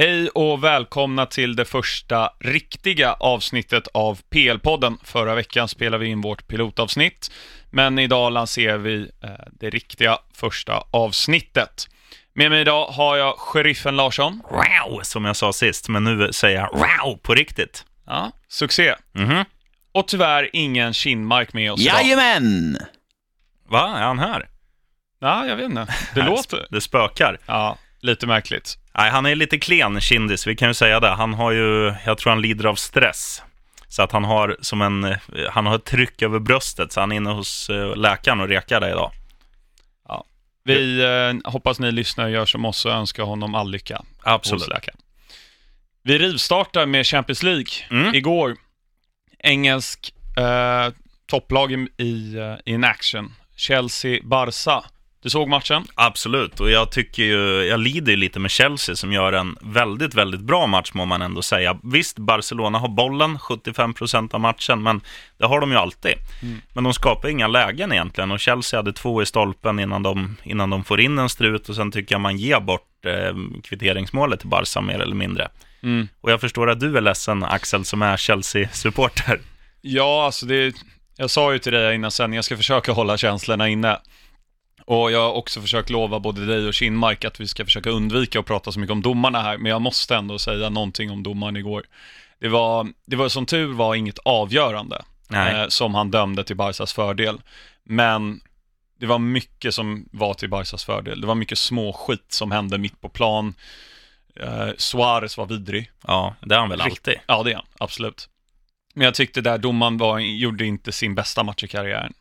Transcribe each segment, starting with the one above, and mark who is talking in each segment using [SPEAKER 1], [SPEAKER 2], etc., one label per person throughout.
[SPEAKER 1] Hej och välkomna till det första riktiga avsnittet av PL-podden. Förra veckan spelade vi in vårt pilotavsnitt, men idag lanserar vi eh, det riktiga första avsnittet. Med mig idag har jag sheriffen Larsson.
[SPEAKER 2] Wow, som jag sa sist, men nu säger jag wow på riktigt.
[SPEAKER 1] Ja, succé.
[SPEAKER 2] Mhm.
[SPEAKER 1] Och tyvärr ingen Kinmark med oss idag.
[SPEAKER 3] Jajamän!
[SPEAKER 2] Va, är han här?
[SPEAKER 1] Ja, jag vet inte. Det låter...
[SPEAKER 2] Det spökar.
[SPEAKER 1] Ja, lite märkligt.
[SPEAKER 2] Nej, han är lite klen, Kindis, vi kan ju säga det. Han har ju, jag tror han lider av stress. Så att han har som en, eh, han har ett tryck över bröstet, så han är inne hos eh, läkaren och rekar det idag.
[SPEAKER 1] Vi eh, hoppas ni lyssnare gör som oss och önskar honom all lycka.
[SPEAKER 2] Absolut.
[SPEAKER 1] Vi rivstartar med Champions League.
[SPEAKER 2] Mm.
[SPEAKER 1] Igår, engelsk eh, topplag i, i, eh, in action. Chelsea-Barca. Du såg matchen?
[SPEAKER 2] Absolut, och jag tycker ju, jag lider ju lite med Chelsea som gör en väldigt, väldigt bra match må man ändå säga. Visst, Barcelona har bollen 75% av matchen, men det har de ju alltid.
[SPEAKER 1] Mm.
[SPEAKER 2] Men de skapar inga lägen egentligen och Chelsea hade två i stolpen innan de, innan de får in en strut och sen tycker jag man ger bort eh, kvitteringsmålet till Barca mer eller mindre.
[SPEAKER 1] Mm.
[SPEAKER 2] Och jag förstår att du är ledsen, Axel, som är Chelsea-supporter.
[SPEAKER 1] Ja, alltså det... Jag sa ju till dig innan sen, jag ska försöka hålla känslorna inne. Och jag har också försökt lova både dig och Kinmark att vi ska försöka undvika att prata så mycket om domarna här, men jag måste ändå säga någonting om domaren igår. Det var, det var som tur var inget avgörande eh, som han dömde till Barsas fördel. Men det var mycket som var till Barsas fördel. Det var mycket små skit som hände mitt på plan. Eh, Suarez var vidrig.
[SPEAKER 2] Ja, det är han väl alltid.
[SPEAKER 1] Ja, det är han. Absolut. Men jag tyckte där domaren var, gjorde inte sin bästa match i karriären.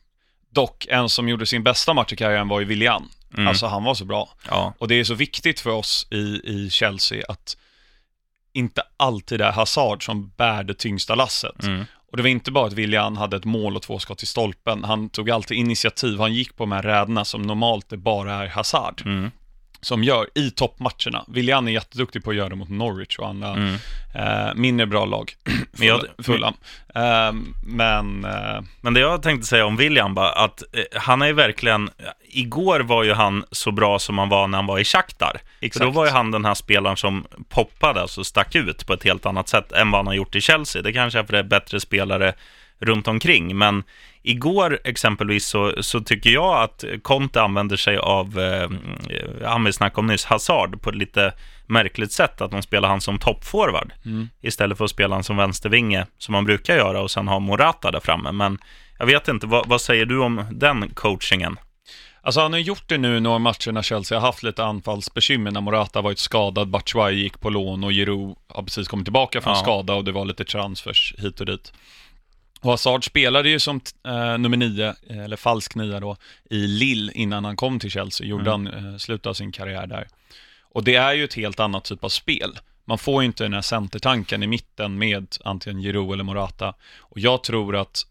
[SPEAKER 1] Dock, en som gjorde sin bästa match i karriären var ju Willian.
[SPEAKER 2] Mm.
[SPEAKER 1] Alltså, han var så bra.
[SPEAKER 2] Ja,
[SPEAKER 1] Och det är så viktigt för oss i, i Chelsea att inte alltid är Hazard som bär det tyngsta lasset.
[SPEAKER 2] mm.
[SPEAKER 1] Och det var inte bara att Willian hade ett mål och två skott i stolpen. Han tog alltid initiativ. Han gick på de här räderna som normalt det bara är Hazard
[SPEAKER 2] Mm.
[SPEAKER 1] Som gör i toppmatcherna. Willian är jätteduktig på att göra det mot Norwich och andra
[SPEAKER 2] Mm.
[SPEAKER 1] eh, mindre bra lag. Fulham. Eh, men, eh,
[SPEAKER 2] Men det jag tänkte säga om William bara, att eh, han är ju verkligen, igår var ju han så bra som han var när han var i Shakhtar. För
[SPEAKER 1] exakt.
[SPEAKER 2] då var ju han den här spelaren som poppade, alltså stack ut på ett helt annat sätt än vad han har gjort i Chelsea. Det kanske är för det är bättre spelare runt omkring, men igår exempelvis så, så tycker jag att Conte använder sig av, eh, han vi snackade om nyss, Hazard på ett lite märkligt sätt, att de spelar han som toppforward
[SPEAKER 1] Mm.
[SPEAKER 2] istället för att spela han som vänstervinge som man brukar göra och sen ha Morata där framme. Men jag vet inte, vad, vad säger du om den coachingen?
[SPEAKER 1] Alltså han har gjort det nu några matcher när Chelsea har haft lite anfallsbekymmer när Morata varit skadad, Batshuayi gick på lån och Giroud har precis kommit tillbaka från
[SPEAKER 2] Ja.
[SPEAKER 1] skada och det var lite transfers hit och dit. Och Hazard spelade ju som eh, nummer nio, eh, eller falsk nia då, i Lille innan han kom till Chelsea, gjorde
[SPEAKER 2] Mm.
[SPEAKER 1] han eh, slutet av sin karriär där. Och det är ju ett helt annat typ av spel. Man får ju inte den här centertanken i mitten med antingen Giroud eller Morata. Och jag tror att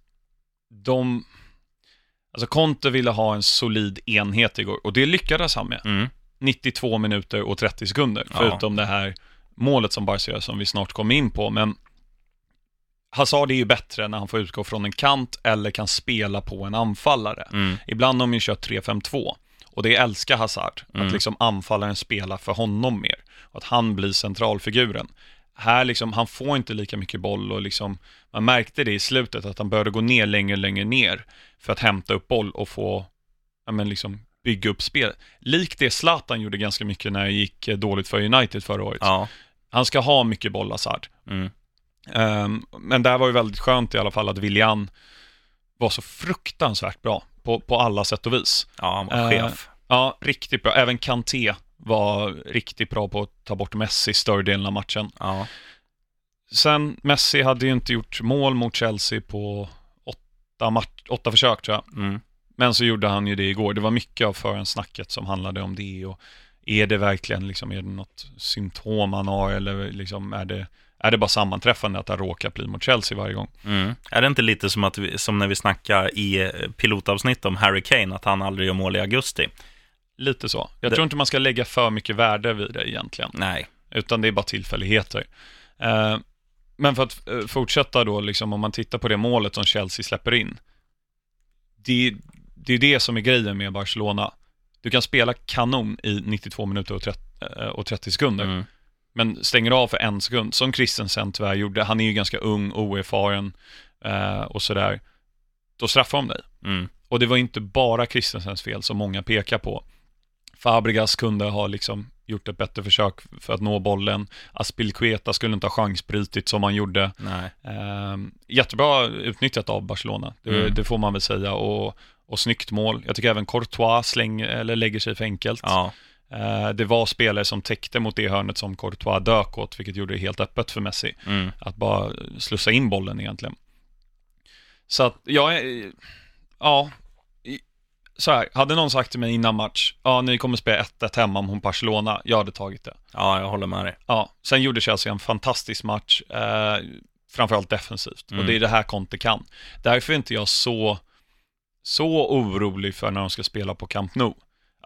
[SPEAKER 1] de... Alltså Conte ville ha en solid enhet igår och det lyckades han med.
[SPEAKER 2] Mm.
[SPEAKER 1] 92 minuter och 30 sekunder,
[SPEAKER 2] Ja.
[SPEAKER 1] förutom det här målet som Barca gör som vi snart kommer in på. Men Hazard är ju bättre när han får utgå från en kant eller kan spela på en anfallare.
[SPEAKER 2] Mm.
[SPEAKER 1] Ibland har de ju kört 3-5-2 och det älskar Hazard,
[SPEAKER 2] Mm.
[SPEAKER 1] att liksom anfallaren spelar för honom mer. Och att han blir centralfiguren. Här liksom, han får inte lika mycket boll och liksom, man märkte det i slutet att han började gå ner längre och längre ner för att hämta upp boll och få, ja men liksom bygga upp spel. Likt det Zlatan gjorde ganska mycket när det gick eh, dåligt för United förra året.
[SPEAKER 2] Ja.
[SPEAKER 1] Han ska ha mycket boll, Hazard.
[SPEAKER 2] Mm.
[SPEAKER 1] Ehm, men det här var ju väldigt skönt i alla fall att Willian var så fruktansvärt bra på, på alla sätt och vis.
[SPEAKER 2] ja, han var
[SPEAKER 1] Eh,
[SPEAKER 2] chef.
[SPEAKER 1] Ja, riktigt bra. Även Kanté var riktigt bra på att ta bort Messi större delen av matchen.
[SPEAKER 2] Ja.
[SPEAKER 1] Sen, Messi hade ju inte gjort mål mot Chelsea på åtta, mat- åtta försök tror jag.
[SPEAKER 2] Mm.
[SPEAKER 1] Men så gjorde han ju det igår. Det var mycket av förhandsnacket som handlade om det och är det verkligen liksom, är det något symptom han har eller liksom är det, är det bara sammanträffande att han råkar bli mot Chelsea varje gång?
[SPEAKER 2] Mm. Är det inte lite som, att vi, som när vi snackar i eh, pilotavsnitt om Harry Kane, att han aldrig gör mål i augusti?
[SPEAKER 1] Lite så. Jag
[SPEAKER 2] Det-
[SPEAKER 1] tror inte man ska lägga för mycket värde vid det egentligen.
[SPEAKER 2] Nej.
[SPEAKER 1] utan det är bara tillfälligheter. Eh, men för att eh, fortsätta då, liksom, om man tittar på det målet som Chelsea släpper in. Det, det är det som är grejen med Barcelona. Du kan spela kanon i 92 minuter och 30, eh, och 30 sekunder,
[SPEAKER 2] Mm.
[SPEAKER 1] Men stänger av för en sekund, som Christensen tyvärr gjorde. Han är ju ganska ung, oerfaren eh, och sådär. Då straffar de dig.
[SPEAKER 2] Mm.
[SPEAKER 1] Och det var inte bara Christensens fel som många pekar på. Fabregas kunde ha liksom gjort ett bättre försök för att nå bollen. Aspilqueta skulle inte ha chansbrytit som han gjorde.
[SPEAKER 2] Nej.
[SPEAKER 1] Eh, jättebra utnyttjat av Barcelona, det,
[SPEAKER 2] Mm.
[SPEAKER 1] det får man väl säga. Och, och snyggt mål. Jag tycker även Courtois släng, eller lägger sig för enkelt.
[SPEAKER 2] Ja.
[SPEAKER 1] Eh, det var spelare som täckte mot det hörnet som Courtois dök åt, vilket gjorde det helt öppet för Messi.
[SPEAKER 2] Mm.
[SPEAKER 1] Att bara slussa in bollen egentligen. Så att jag ja, i- så här, hade någon sagt till mig innan match, ja ni kommer spela 1-1 hemma mot Barcelona, jag hade tagit det.
[SPEAKER 2] ja, jag håller med dig.
[SPEAKER 1] Ja, sen gjorde Chelsea en fantastisk match, eh, framförallt defensivt.
[SPEAKER 2] Mm.
[SPEAKER 1] Och det är det här Conte kan. Därför är inte jag så, så orolig för när de ska spela på Camp Nou.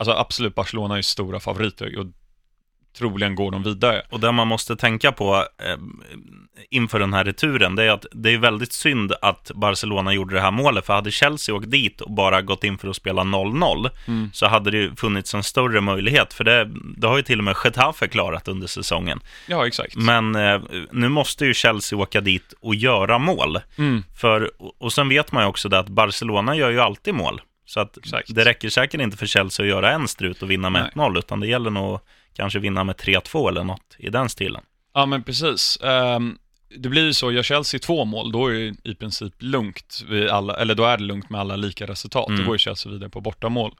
[SPEAKER 1] Alltså absolut, Barcelona är ju stora favoriter och troligen går de vidare.
[SPEAKER 2] Och det man måste tänka på eh, inför den här returen, det är att det är väldigt synd att Barcelona gjorde det här målet, för hade Chelsea åkt dit och bara gått in för att spela 0-0,
[SPEAKER 1] Mm.
[SPEAKER 2] så hade det funnits en större möjlighet, för det, det har ju till och med Getafe klarat under säsongen.
[SPEAKER 1] Ja, exakt.
[SPEAKER 2] Men eh, nu måste ju Chelsea åka dit och göra mål,
[SPEAKER 1] Mm.
[SPEAKER 2] för, och, och sen vet man ju också det att Barcelona gör ju alltid mål. Så att
[SPEAKER 1] Exakt.
[SPEAKER 2] det räcker säkert inte för Chelsea att göra en strut och vinna med
[SPEAKER 1] Nej.
[SPEAKER 2] 1-0, utan det gäller nog kanske vinna med 3-2 eller något i den stilen.
[SPEAKER 1] Ja, men precis. Ehm, det blir ju så, gör Chelsea två mål, då är det i princip lugnt, alla, eller då är det lugnt med alla lika resultat.
[SPEAKER 2] Mm.
[SPEAKER 1] Då går ju Chelsea vidare på bortamål.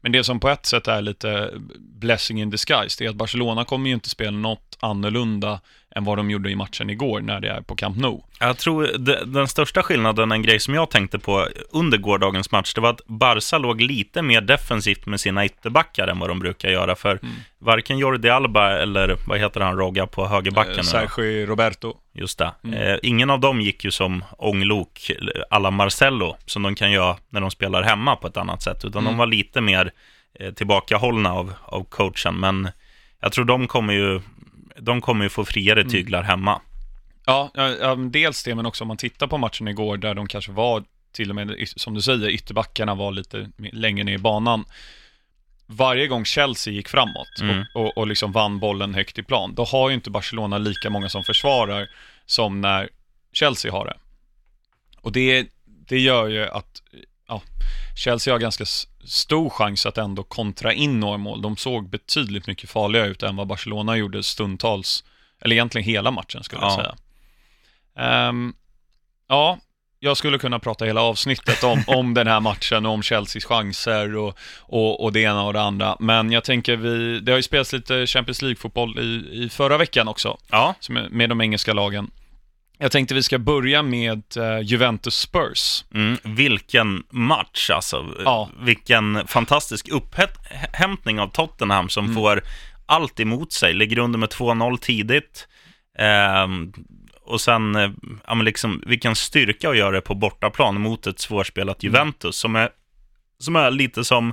[SPEAKER 1] Men det som på ett sätt är lite blessing in disguise, det är att Barcelona kommer ju inte spela något annorlunda än vad de gjorde i matchen igår när det är på Camp Nou.
[SPEAKER 2] Jag tror de, den största skillnaden, en grej som jag tänkte på under gårdagens match, det var att Barca låg lite mer defensivt med sina ytterbackar än vad de brukar göra. För
[SPEAKER 1] Mm.
[SPEAKER 2] varken Jordi Alba eller, vad heter han, Rogga på högerbacken?
[SPEAKER 1] Eh? Sergio Roberto.
[SPEAKER 2] Just det.
[SPEAKER 1] Mm.
[SPEAKER 2] Eh, ingen av dem gick ju som ånglok alla Marcello, som de kan göra när de spelar hemma på ett annat sätt, utan
[SPEAKER 1] Mm.
[SPEAKER 2] de var lite mer eh, tillbakahållna av, av coachen. Men jag tror de kommer ju, de kommer ju få friare
[SPEAKER 1] Mm.
[SPEAKER 2] tyglar hemma.
[SPEAKER 1] Ja, ja, ja, dels det, men också om man tittar på matchen igår där de kanske var, till och med, som du säger, ytterbackarna var lite längre ner i banan. Varje gång Chelsea gick framåt
[SPEAKER 2] Mm.
[SPEAKER 1] och, och, och liksom vann bollen högt i plan, då har ju inte Barcelona lika många som försvarar som när Chelsea har det. Och det, det gör ju att ja, Chelsea har ganska stor chans att ändå kontra in några mål. De såg betydligt mycket farligare ut än vad Barcelona gjorde stundtals, eller egentligen hela matchen skulle jag
[SPEAKER 2] Ja.
[SPEAKER 1] säga. Ehm, ja, jag skulle kunna prata hela avsnittet om, om den här matchen och om Chelseas chanser och, och, och det ena och det andra. Men jag tänker vi, det har ju spelats lite Champions League-fotboll i, i förra veckan också,
[SPEAKER 2] Ja,
[SPEAKER 1] som med de engelska lagen. Jag tänkte vi ska börja med eh, Juventus Spurs.
[SPEAKER 2] Mm, vilken match alltså.
[SPEAKER 1] Ja.
[SPEAKER 2] Vilken fantastisk upphämtning av Tottenham som
[SPEAKER 1] Mm.
[SPEAKER 2] får allt emot sig. Ligger under med 2-0 tidigt. Ehm, och sen, eh, ja men liksom, vilken styrka att göra det på bortaplan mot ett svårspelat
[SPEAKER 1] Mm.
[SPEAKER 2] Juventus som är, som är lite som,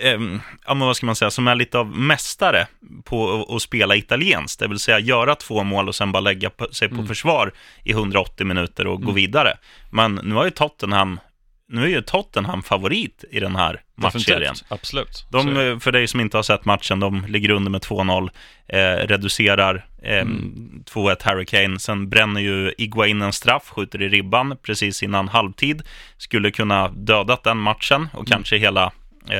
[SPEAKER 2] ehm, ja men vad ska man säga, som är lite av mästare på att- spela italienskt. Det vill säga göra två mål och sen bara lägga sig på
[SPEAKER 1] Mm.
[SPEAKER 2] försvar i 180 minuter och gå
[SPEAKER 1] Mm.
[SPEAKER 2] vidare. Men nu har ju Tottenham, nu är ju Tottenham favorit i den här matchserien.
[SPEAKER 1] Absolut.
[SPEAKER 2] De, eh, för dig som inte har sett matchen, de ligger under med 2-0, eh, reducerar eh,
[SPEAKER 1] Mm.
[SPEAKER 2] 2-1 Harry Kane. Sen bränner ju Iguain en straff, skjuter i ribban precis innan halvtid. Skulle kunna dödat den matchen och
[SPEAKER 1] Mm.
[SPEAKER 2] kanske hela eh,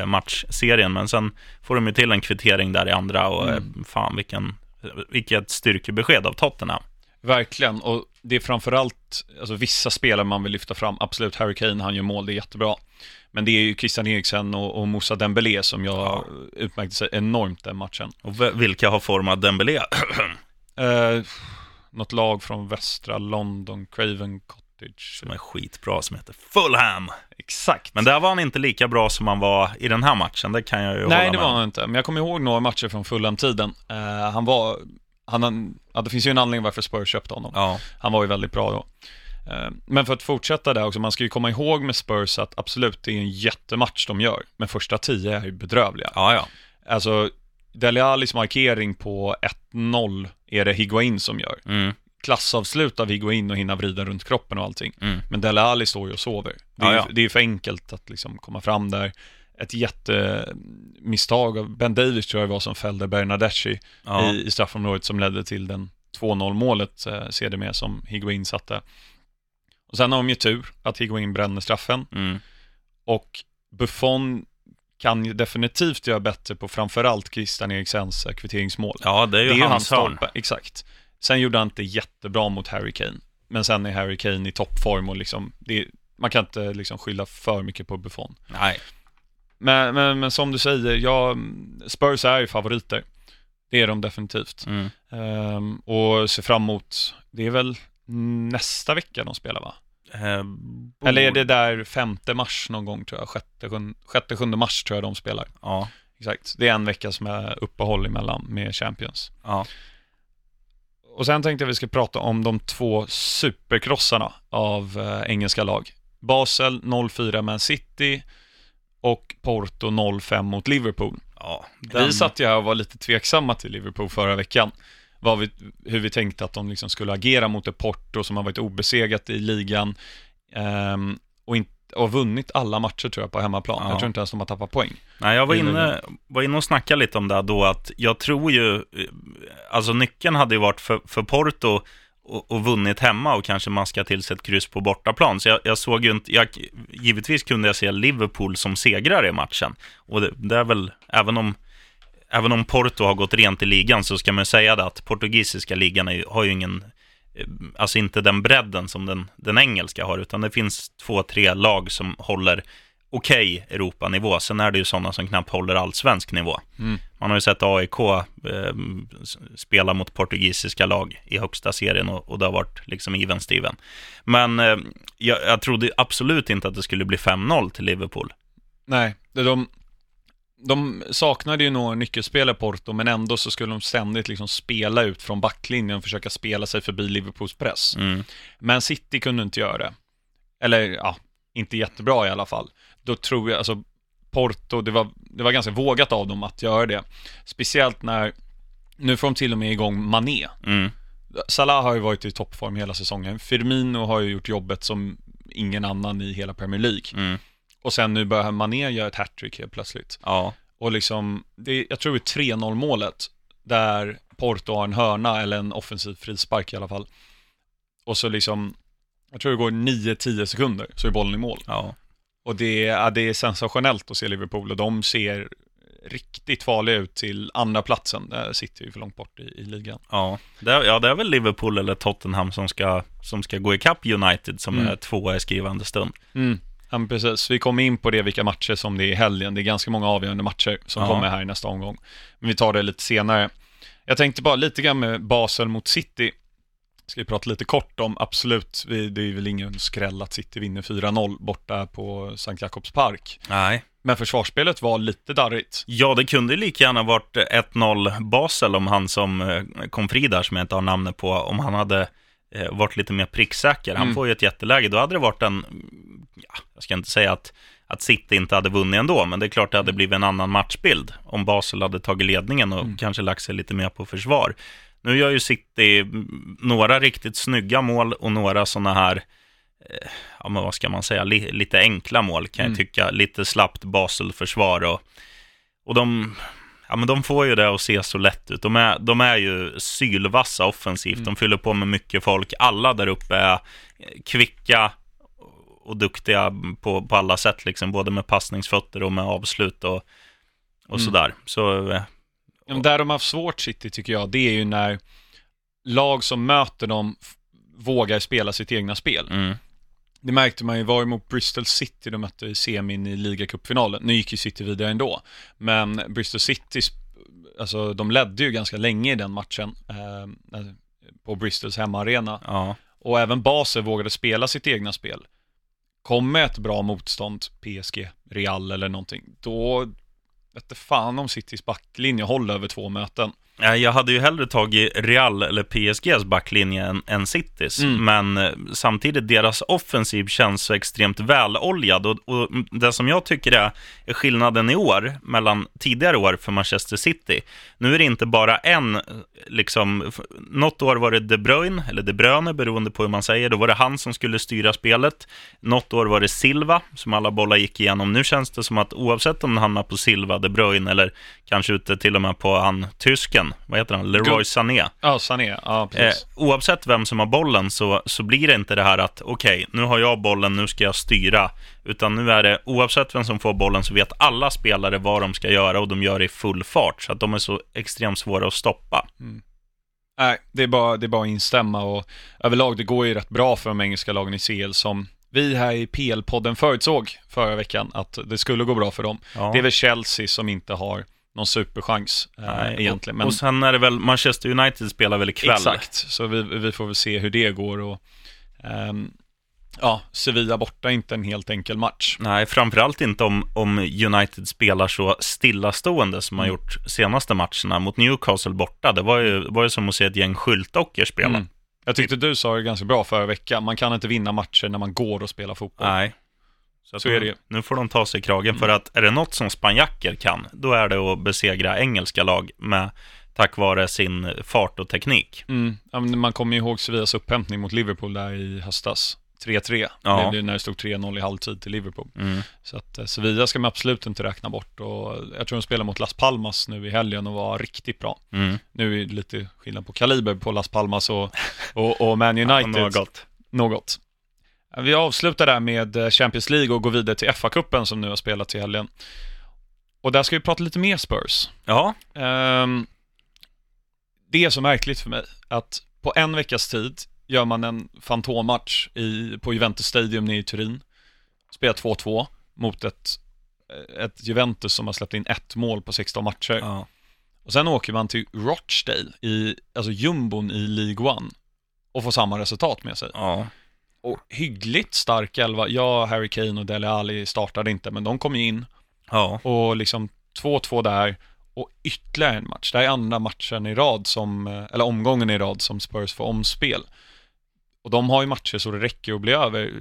[SPEAKER 2] matchserien, men sen får de ju till en kvittering där i andra och
[SPEAKER 1] Mm.
[SPEAKER 2] eh, fan vilken, vilket styrkebesked av Tottenham.
[SPEAKER 1] Verkligen, och det är framförallt, alltså vissa spelare man vill lyfta fram, absolut Harry Kane, han gör mål, det är jättebra. Men det är ju Christian Eriksen och, och Moussa Dembélé som jag
[SPEAKER 2] Ja.
[SPEAKER 1] utmärkte sig enormt den matchen.
[SPEAKER 2] Och vilka har format Dembélé?
[SPEAKER 1] Eh, något lag från västra London, Craven Cottage.
[SPEAKER 2] Som är skitbra, som heter Fulham.
[SPEAKER 1] Exakt.
[SPEAKER 2] Men där var han inte lika bra som han var i den här matchen, det kan jag ju hålla
[SPEAKER 1] Nej, det
[SPEAKER 2] med
[SPEAKER 1] var han inte. Men jag kommer ihåg några matcher från Fulham-tiden. Eh, han var, han, han, ja, det finns ju en anledning varför Spurs köpte honom.
[SPEAKER 2] Ja,
[SPEAKER 1] Han var ju väldigt bra då. Eh, Men för att fortsätta där också, man ska ju komma ihåg med Spurs att absolut, det är en jättematch de gör. Men första tio är ju bedrövliga.
[SPEAKER 2] ja, ja.
[SPEAKER 1] Alltså, Dele Allis markering på 1-0 är det Higuain som gör.
[SPEAKER 2] Mm,
[SPEAKER 1] Klassavslut av Higuain och hinna vrida runt kroppen och allting.
[SPEAKER 2] mm.
[SPEAKER 1] Men Dele Alli står ju och sover. Det är,
[SPEAKER 2] Ja,
[SPEAKER 1] det är ju för enkelt att liksom komma fram där. ett jättemisstag av Ben Davis tror jag var som fällde Bernadeschi
[SPEAKER 2] Ja.
[SPEAKER 1] i, i straffområdet som ledde till den 2-0 målet eh, sedermera som Higuain satte. Och sen har de ju tur att Higuain bränner straffen
[SPEAKER 2] Mm.
[SPEAKER 1] och Buffon kan ju definitivt göra bättre på framförallt Christian Eriksens eh, kvitteringsmål.
[SPEAKER 2] ja, det är ju hans hörn.
[SPEAKER 1] stolpe, exakt. Sen gjorde han inte jättebra mot Harry Kane. Men sen är Harry Kane i toppform och liksom, det, man kan inte liksom skylla för mycket på Buffon.
[SPEAKER 2] Nej.
[SPEAKER 1] Men, men, men som du säger, ja, Spurs är ju favoriter. Det är de definitivt.
[SPEAKER 2] Mm.
[SPEAKER 1] Ehm, och ser fram emot, det är väl nästa vecka de spelar va?
[SPEAKER 2] Eh,
[SPEAKER 1] Eller är det där femte mars någon gång tror jag, sjätte, sjunde, sjätte, sjunde mars tror jag de spelar.
[SPEAKER 2] Ja.
[SPEAKER 1] Exakt, det är en vecka som är uppehåll emellan med Champions.
[SPEAKER 2] Ja.
[SPEAKER 1] Och sen tänkte jag vi ska prata om de två superkrossarna av eh, engelska lag. Basel 0-4 Man City och Porto 0-5 mot Liverpool.
[SPEAKER 2] ja.
[SPEAKER 1] Vi satt ju här och var lite tveksamma till Liverpool förra veckan. Vi, hur vi tänkte att de liksom skulle agera mot ett Porto som har varit obesegrat i ligan ehm, och, inte, och vunnit alla matcher tror jag på hemmaplan.
[SPEAKER 2] Ja.
[SPEAKER 1] Jag tror inte ens de har tappat poäng.
[SPEAKER 2] Nej, jag var inne, var inne och snackade lite om det då, att jag tror ju, eh, alltså nyckeln hade ju varit för, för Porto och, och vunnit hemma och kanske maska till sig ett kryss på bortaplan. Så jag, jag såg ju inte, jag, givetvis kunde jag se Liverpool som segrare i matchen. Och det, det är väl, även om, även om Porto har gått rent i ligan så ska man ju säga det att portugisiska ligan är, har ju ingen, alltså inte den bredden som den, den engelska har, utan det finns två, tre lag som håller okej Europanivå. Sen är det ju sådana som knappt håller allsvensk nivå.
[SPEAKER 1] Mm.
[SPEAKER 2] Man har ju sett AIK eh, spela mot portugisiska lag i högsta serien och, och det har varit liksom even Steven. Men eh, jag, jag trodde absolut inte att det skulle bli 5-0 till Liverpool.
[SPEAKER 1] Nej, de, de saknade ju några nyckelspelare Porto, men ändå så skulle de ständigt liksom spela ut från backlinjen och försöka spela sig förbi Liverpools press.
[SPEAKER 2] Mm.
[SPEAKER 1] Men City kunde inte göra det. Eller ja, inte jättebra i alla fall. Då tror jag, alltså Porto, det var, det var ganska vågat av dem att göra det. Speciellt när, nu får de till och med igång Mané.
[SPEAKER 2] Mm.
[SPEAKER 1] Salah har ju varit i toppform hela säsongen. Firmino har ju gjort jobbet som ingen annan i hela Premier League.
[SPEAKER 2] Mm.
[SPEAKER 1] Och sen nu börjar Mané göra ett hattrick helt plötsligt.
[SPEAKER 2] Ja.
[SPEAKER 1] Och liksom, det, jag tror det är 3-0 målet, där Porto har en hörna eller en offensiv frispark i alla fall. Och så liksom, jag tror det går 9-10 sekunder så är bollen i mål.
[SPEAKER 2] Ja.
[SPEAKER 1] Och det, är- det är sensationellt att se Liverpool och de ser riktigt farliga ut till andra platsen. Där sitter ju för långt bort i, i ligan.
[SPEAKER 2] Ja. Det, är- ja, det är väl Liverpool eller Tottenham som ska, som ska gå ikapp United som
[SPEAKER 1] Mm.
[SPEAKER 2] är tvåa i skrivande stund.
[SPEAKER 1] Mm. Ja, precis. Vi kommer in på det, vilka matcher som det är i helgen. Det är ganska många avgörande matcher som
[SPEAKER 2] Ja.
[SPEAKER 1] kommer här i nästa omgång. Men vi tar det lite senare. Jag tänkte bara lite grann med Basel mot City. Ska vi prata lite kort om, absolut, vi, det är väl ingen skräll att City vinner 4-0 borta på Sankt Jakobs park.
[SPEAKER 2] Nej.
[SPEAKER 1] Men försvarsspelet var lite darrigt.
[SPEAKER 2] Ja, det kunde lika gärna varit 1-0 Basel om han som eh, kom fri där, som jag inte har namnet på, om han hade eh, varit lite mer pricksäker. Han
[SPEAKER 1] Mm.
[SPEAKER 2] får ju ett jätteläge. Då hade det varit en, ja, jag ska inte säga att, att City inte hade vunnit ändå, men det är klart det hade blivit en annan matchbild om Basel hade tagit ledningen och
[SPEAKER 1] Mm.
[SPEAKER 2] kanske lagt sig lite mer på försvar. Nu gör ju City mm, några riktigt snygga mål och några sådana här eh, ja men vad ska man säga, li, lite enkla mål kan
[SPEAKER 1] Mm.
[SPEAKER 2] jag tycka. Lite slappt Basel-försvar och, och de, ja men de får ju det att se så lätt ut. De är, de är ju sylvassa offensivt,
[SPEAKER 1] Mm.
[SPEAKER 2] de fyller på med mycket folk. Alla där uppe är eh, kvicka och duktiga på, på alla sätt, liksom, både med passningsfötter och med avslut och, och
[SPEAKER 1] Mm.
[SPEAKER 2] sådär. Så eh,
[SPEAKER 1] Ja, men Där de har haft svårt City tycker jag, det är ju när lag som möter dem vågar spela sitt egna spel.
[SPEAKER 2] mm,
[SPEAKER 1] Det märkte man ju, var mot Bristol City de mötte i semin i ligacupfinalen. Nu gick ju City vidare ändå. Men Bristol City, alltså de ledde ju ganska länge i den matchen. Eh, på Bristols hemmaarena.
[SPEAKER 2] ja,
[SPEAKER 1] Och även Basel vågade spela sitt egna spel. Kom med ett bra motstånd, PSG, Real eller någonting, då vet fan om Citys backlinje håller över två möten.
[SPEAKER 2] Nej, Jag hade ju hellre tagit Real eller PSGs backlinje än, än Citys,
[SPEAKER 1] Mm.
[SPEAKER 2] men eh, samtidigt deras offensiv känns så extremt väloljad och, och det som jag tycker är, är skillnaden i år mellan tidigare år för Manchester City. Nu är det inte bara en, eh, liksom, något år var det De Bruyne, eller De Bruyne beroende på hur man säger, då var det han som skulle styra spelet. Något år var det Silva som alla bollar gick igenom. Nu känns det som att oavsett om det hamnar på Silva, De Bruyne eller kanske ute till och med på han tysken, vad heter han, Leroy Sané.
[SPEAKER 1] Ja, Sané. Ja,
[SPEAKER 2] Eh,
[SPEAKER 1] precis.
[SPEAKER 2] oavsett vem som har bollen så, så blir det inte det här att okej, nu har jag bollen, nu ska jag styra. Utan nu är det, oavsett vem som får bollen så vet alla spelare vad de ska göra och de gör det i full fart. Så att de är så extremt svåra att stoppa.
[SPEAKER 1] Nej, det är, bara, det är bara att instämma och överlag det går ju rätt bra för de engelska lagen i CL som vi här i PL-podden förutsåg förra veckan att det skulle gå bra för dem.
[SPEAKER 2] Ja.
[SPEAKER 1] Det är väl Chelsea som inte har någon superchans eh,
[SPEAKER 2] Nej,
[SPEAKER 1] egentligen. Men
[SPEAKER 2] och sen är det väl, Manchester United spelar väl ikväll?
[SPEAKER 1] exakt, så vi, vi får väl se hur det går och ehm, ja, Sevilla borta är inte en helt enkel match.
[SPEAKER 2] Nej, framförallt inte om, om United spelar så stillastående som man
[SPEAKER 1] Mm.
[SPEAKER 2] gjort senaste matcherna mot Newcastle borta. Det var ju, var ju som att se ett gäng skyltdockor spela.
[SPEAKER 1] Mm. Jag tyckte du sa det ganska bra förra veckan, man kan inte vinna matcher när man går och spelar fotboll.
[SPEAKER 2] Nej.
[SPEAKER 1] Så
[SPEAKER 2] nu,
[SPEAKER 1] är det.
[SPEAKER 2] Nu får de ta sig i kragen, för att är det något som spanjacker kan, då är det att besegra engelska lag med, tack vare sin fart och teknik.
[SPEAKER 1] Mm. Ja, man kommer ju ihåg Sevillas upphämtning mot Liverpool där i höstas. 3-3,
[SPEAKER 2] Ja.
[SPEAKER 1] det blev när det stod 3-0 i halvtid till Liverpool.
[SPEAKER 2] Mm.
[SPEAKER 1] Så att eh, Sevilla ska man absolut inte räkna bort och jag tror de spelar mot Las Palmas nu i helgen och var riktigt bra.
[SPEAKER 2] Mm.
[SPEAKER 1] Nu är det lite skillnad på kaliber på Las Palmas och, och, och Man
[SPEAKER 2] Ja,
[SPEAKER 1] United.
[SPEAKER 2] något.
[SPEAKER 1] Något. Vi avslutar där med eh, Champions League och går vidare till FA-cupen som nu har spelats i helgen. Och där ska vi prata lite mer Spurs.
[SPEAKER 2] Ja,
[SPEAKER 1] Ehm, det är så märkligt för mig att på en veckas tid gör man en fantommatch i, på Juventus Stadium nere i Turin. Spelar 2-2 mot ett, ett Juventus som har släppt in ett mål på 16 matcher.
[SPEAKER 2] ja.
[SPEAKER 1] Och sen åker man till Rochdale, i, alltså jumbon i League One och får samma resultat med sig.
[SPEAKER 2] ja.
[SPEAKER 1] Och hyggligt stark elva. Ja, Harry Kane och Dele Alli startade inte, men de kom ju in
[SPEAKER 2] ja.
[SPEAKER 1] och liksom 2-2 där och ytterligare en match. Det här är andra matchen i rad som, eh, eller omgången i rad som Spurs får omspel. Och de har ju matcher så det räcker att bli över,